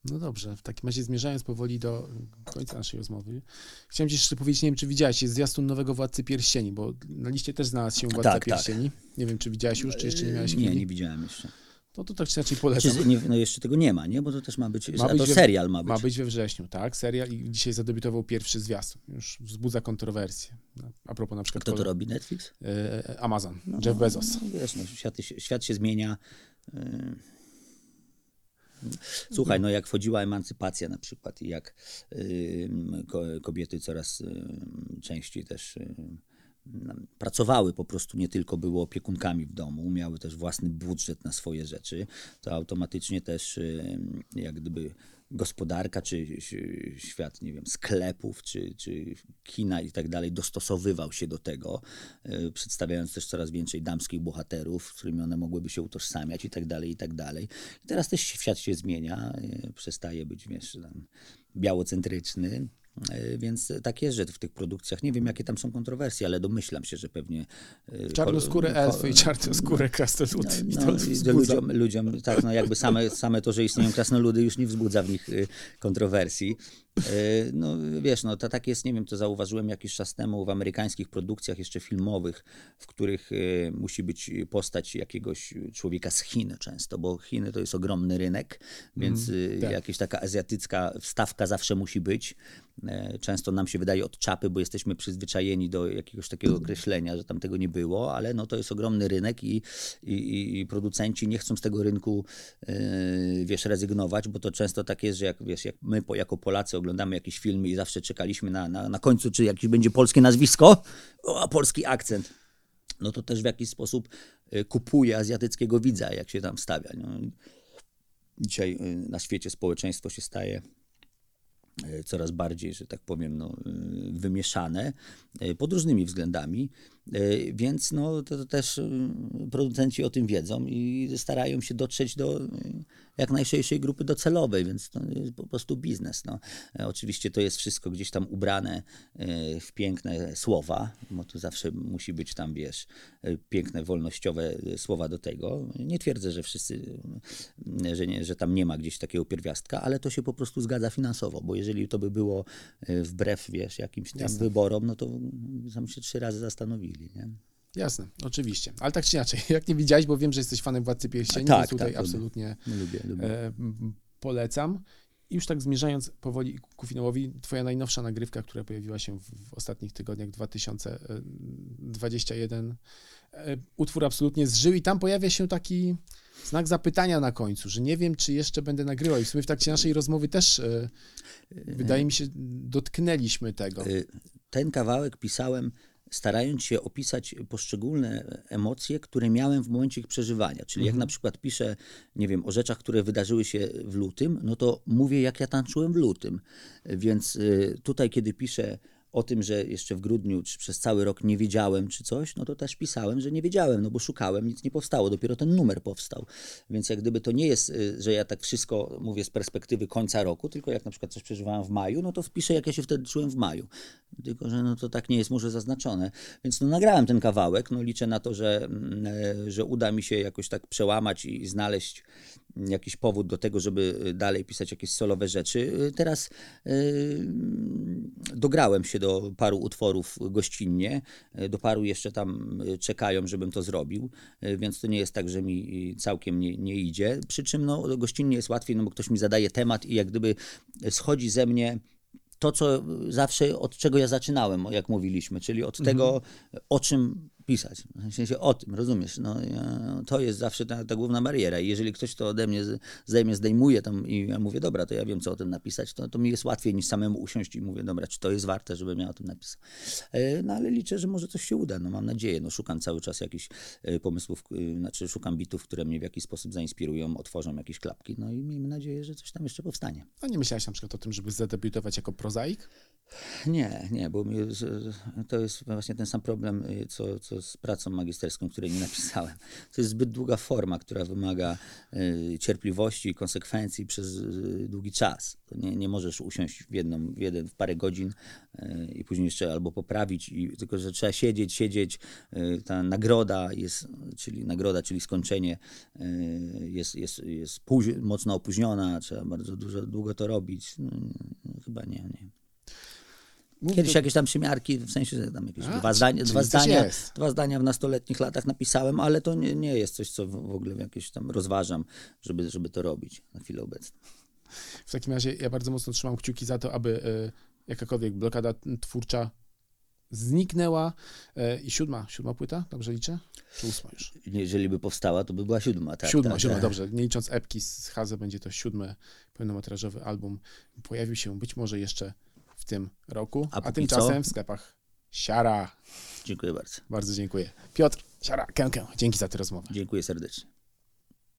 No dobrze, w takim razie zmierzając powoli do końca naszej rozmowy, chciałem ci jeszcze powiedzieć, nie wiem, czy widziałeś, jest zwiastun nowego Władcy Pierścieni, bo na liście też znalazł się Władca tak, tak. Pierścieni. Nie wiem, czy widziałeś już, czy jeszcze nie miałeś Nie, chwili. nie widziałem jeszcze. No to tak czy inaczej Czy, polecam. nie, no jeszcze tego nie ma, nie? Bo to też ma być, Ma a być to we- serial ma być. Ma być we wrześniu, tak? Serial i dzisiaj zadebiutował pierwszy zwiastun. Już wzbudza kontrowersje. No, A propos na przykład Kto to robi? Netflix? e, Amazon, Jeff Bezos. No, wiesz, no, świat, się- świat się zmienia. Yy. Słuchaj, no jak wchodziła emancypacja na przykład i jak ko, kobiety coraz yy, częściej też pracowały po prostu, nie tylko były opiekunkami w domu, miały też własny budżet na swoje rzeczy, to automatycznie też yy, jak gdyby gospodarka, czy ś- świat, nie wiem, sklepów, czy, czy kina i tak dalej dostosowywał się do tego, yy, przedstawiając też coraz więcej damskich bohaterów, z którymi one mogłyby się utożsamiać i tak dalej, i tak dalej. I teraz też świat się zmienia, przestaje być, wiesz, białocentryczny, więc tak jest, że w tych produkcjach, nie wiem jakie tam są kontrowersje, ale domyślam się, że pewnie... yy, Czarnoskóre elfy i czarnoskóre krasnoludy. No, i że wzbudza. ludziom, ludziom, tak, no jakby same, same to, że istnieją krasnoludy już nie wzbudza w nich y, kontrowersji. E, No wiesz, no to tak jest, nie wiem, to zauważyłem jakiś czas temu w amerykańskich produkcjach jeszcze filmowych, w których e, musi być postać jakiegoś człowieka z Chin często, bo Chiny to jest ogromny rynek, więc e, tak. jakaś taka azjatycka wstawka zawsze musi być. Często nam się wydaje od czapy, bo jesteśmy przyzwyczajeni do jakiegoś takiego określenia, że tam tego nie było, ale no to jest ogromny rynek i, i, i- producenci nie chcą z tego rynku, wiesz, rezygnować, bo to często tak jest, że jak, wiesz, jak my jako Polacy oglądamy jakieś filmy i zawsze czekaliśmy na, na, na końcu, czy jakieś będzie polskie nazwisko, o, polski akcent no to też w jakiś sposób y, kupuje azjatyckiego widza, jak się tam stawia. No. Dzisiaj y, na świecie społeczeństwo się staje y, coraz bardziej, że tak powiem, no, wymieszane pod różnymi względami, więc no, to, to też y, producenci o tym wiedzą i starają się dotrzeć do y, jak najszerszej grupy docelowej, więc to jest po prostu biznes. No. E, Oczywiście to jest wszystko gdzieś tam ubrane y, w piękne słowa, bo to zawsze musi być tam, wiesz, piękne, wolnościowe słowa do tego. Nie twierdzę, że wszyscy, y, że, nie, że tam nie ma gdzieś takiego pierwiastka, ale to się po prostu zgadza finansowo, bo jeżeli to by było wbrew, wiesz, jakimś tam Jasne. wyborom, no to tam się trzy razy zastanowili, nie? Jasne, oczywiście. Ale tak czy inaczej, jak nie widziałeś, bo wiem, że jesteś fanem Władcy Pierścieni, Tak, więc tutaj tak, absolutnie No, lubię, lubię. e, polecam. I już tak zmierzając powoli ku finałowi, twoja najnowsza nagrywka, która pojawiła się w, w ostatnich tygodniach 2021, e, utwór absolutnie zżył i tam pojawia się taki znak zapytania na końcu, że nie wiem, czy jeszcze będę nagrywał. I w sumie w trakcie naszej rozmowy też, e, wydaje mi się, dotknęliśmy tego. Y, Ten kawałek pisałem starając się opisać poszczególne emocje, które miałem w momencie ich przeżywania. Czyli jak na przykład piszę, nie wiem, o rzeczach, które wydarzyły się w lutym, no to mówię, jak ja tańczyłem w lutym. Więc y, tutaj, kiedy piszę o tym, że jeszcze w grudniu, czy przez cały rok nie wiedziałem, czy coś, no to też pisałem, że nie wiedziałem, no bo szukałem, nic nie powstało, dopiero ten numer powstał. Więc jak gdyby to nie jest, y, że ja tak wszystko mówię z perspektywy końca roku, tylko jak na przykład coś przeżywałem w maju, no to wpiszę, jak ja się wtedy czułem w maju. Tylko, że no to tak nie jest może zaznaczone. Więc no nagrałem ten kawałek, no liczę na to, że, mm, e, że uda mi się jakoś tak przełamać i znaleźć jakiś powód do tego, żeby y, dalej pisać jakieś solowe rzeczy. Y, Teraz y, dograłem się do paru utworów gościnnie, do paru jeszcze tam czekają, żebym to zrobił, więc to nie jest tak, że mi całkiem nie, nie idzie. Przy czym no, gościnnie jest łatwiej, no bo ktoś mi zadaje temat i jak gdyby schodzi ze mnie to, co zawsze, od czego ja zaczynałem, jak mówiliśmy, czyli od tego, o czym pisać. W sensie o tym, rozumiesz? No, to jest zawsze ta, ta główna bariera. I jeżeli ktoś to ode mnie zdejmie, zdejmuje tam i ja mówię, dobra, to ja wiem, co o tym napisać, to, to mi jest łatwiej niż samemu usiąść i mówię, dobra, czy to jest warte, żebym ja o tym napisał. E, No ale liczę, że może coś się uda, no mam nadzieję. No, szukam cały czas jakichś e, pomysłów, e, znaczy szukam bitów, które mnie w jakiś sposób zainspirują, otworzą jakieś klapki, no i miejmy nadzieję, że coś tam jeszcze powstanie. A nie myślałeś na przykład o tym, żeby zadebiutować jako prozaik? Nie, nie, bo to jest właśnie ten sam problem, co, co z pracą magisterską, której nie napisałem. To jest zbyt długa forma, która wymaga y, cierpliwości i konsekwencji przez y, długi czas. Nie, nie możesz usiąść w, jedną, w, jeden, w parę godzin y, i później jeszcze albo poprawić, i, tylko że trzeba siedzieć, siedzieć. Y, ta nagroda jest, czyli nagroda, czyli skończenie y, jest, jest, jest mocno opóźniona, trzeba bardzo dużo, długo to robić. No, chyba nie, nie. Kiedyś jakieś tam przymiarki, w sensie, że tam jakieś A, dwa, zdania, dwa, zdania, jest. dwa zdania w nastoletnich latach napisałem, ale to nie, nie jest coś, co w ogóle jakieś tam rozważam, żeby, żeby to robić na chwilę obecną. W takim razie ja bardzo mocno trzymam kciuki za to, aby e, jakakolwiek blokada twórcza zniknęła. E, I siódma, siódma płyta, dobrze liczę? Czy ósma już? Jeżeli by powstała, to by była siódma. Tak, siódma, tak, siódma, tak. dobrze. Nie licząc epki z Haze, będzie to siódmy pełnometrażowy album. Pojawił się być może jeszcze w tym roku, A a, tymczasem co? w sklepach Siara. Dziękuję bardzo. Bardzo dziękuję. Piotr, Siara, kękę. Dzięki za tę rozmowę. Dziękuję serdecznie.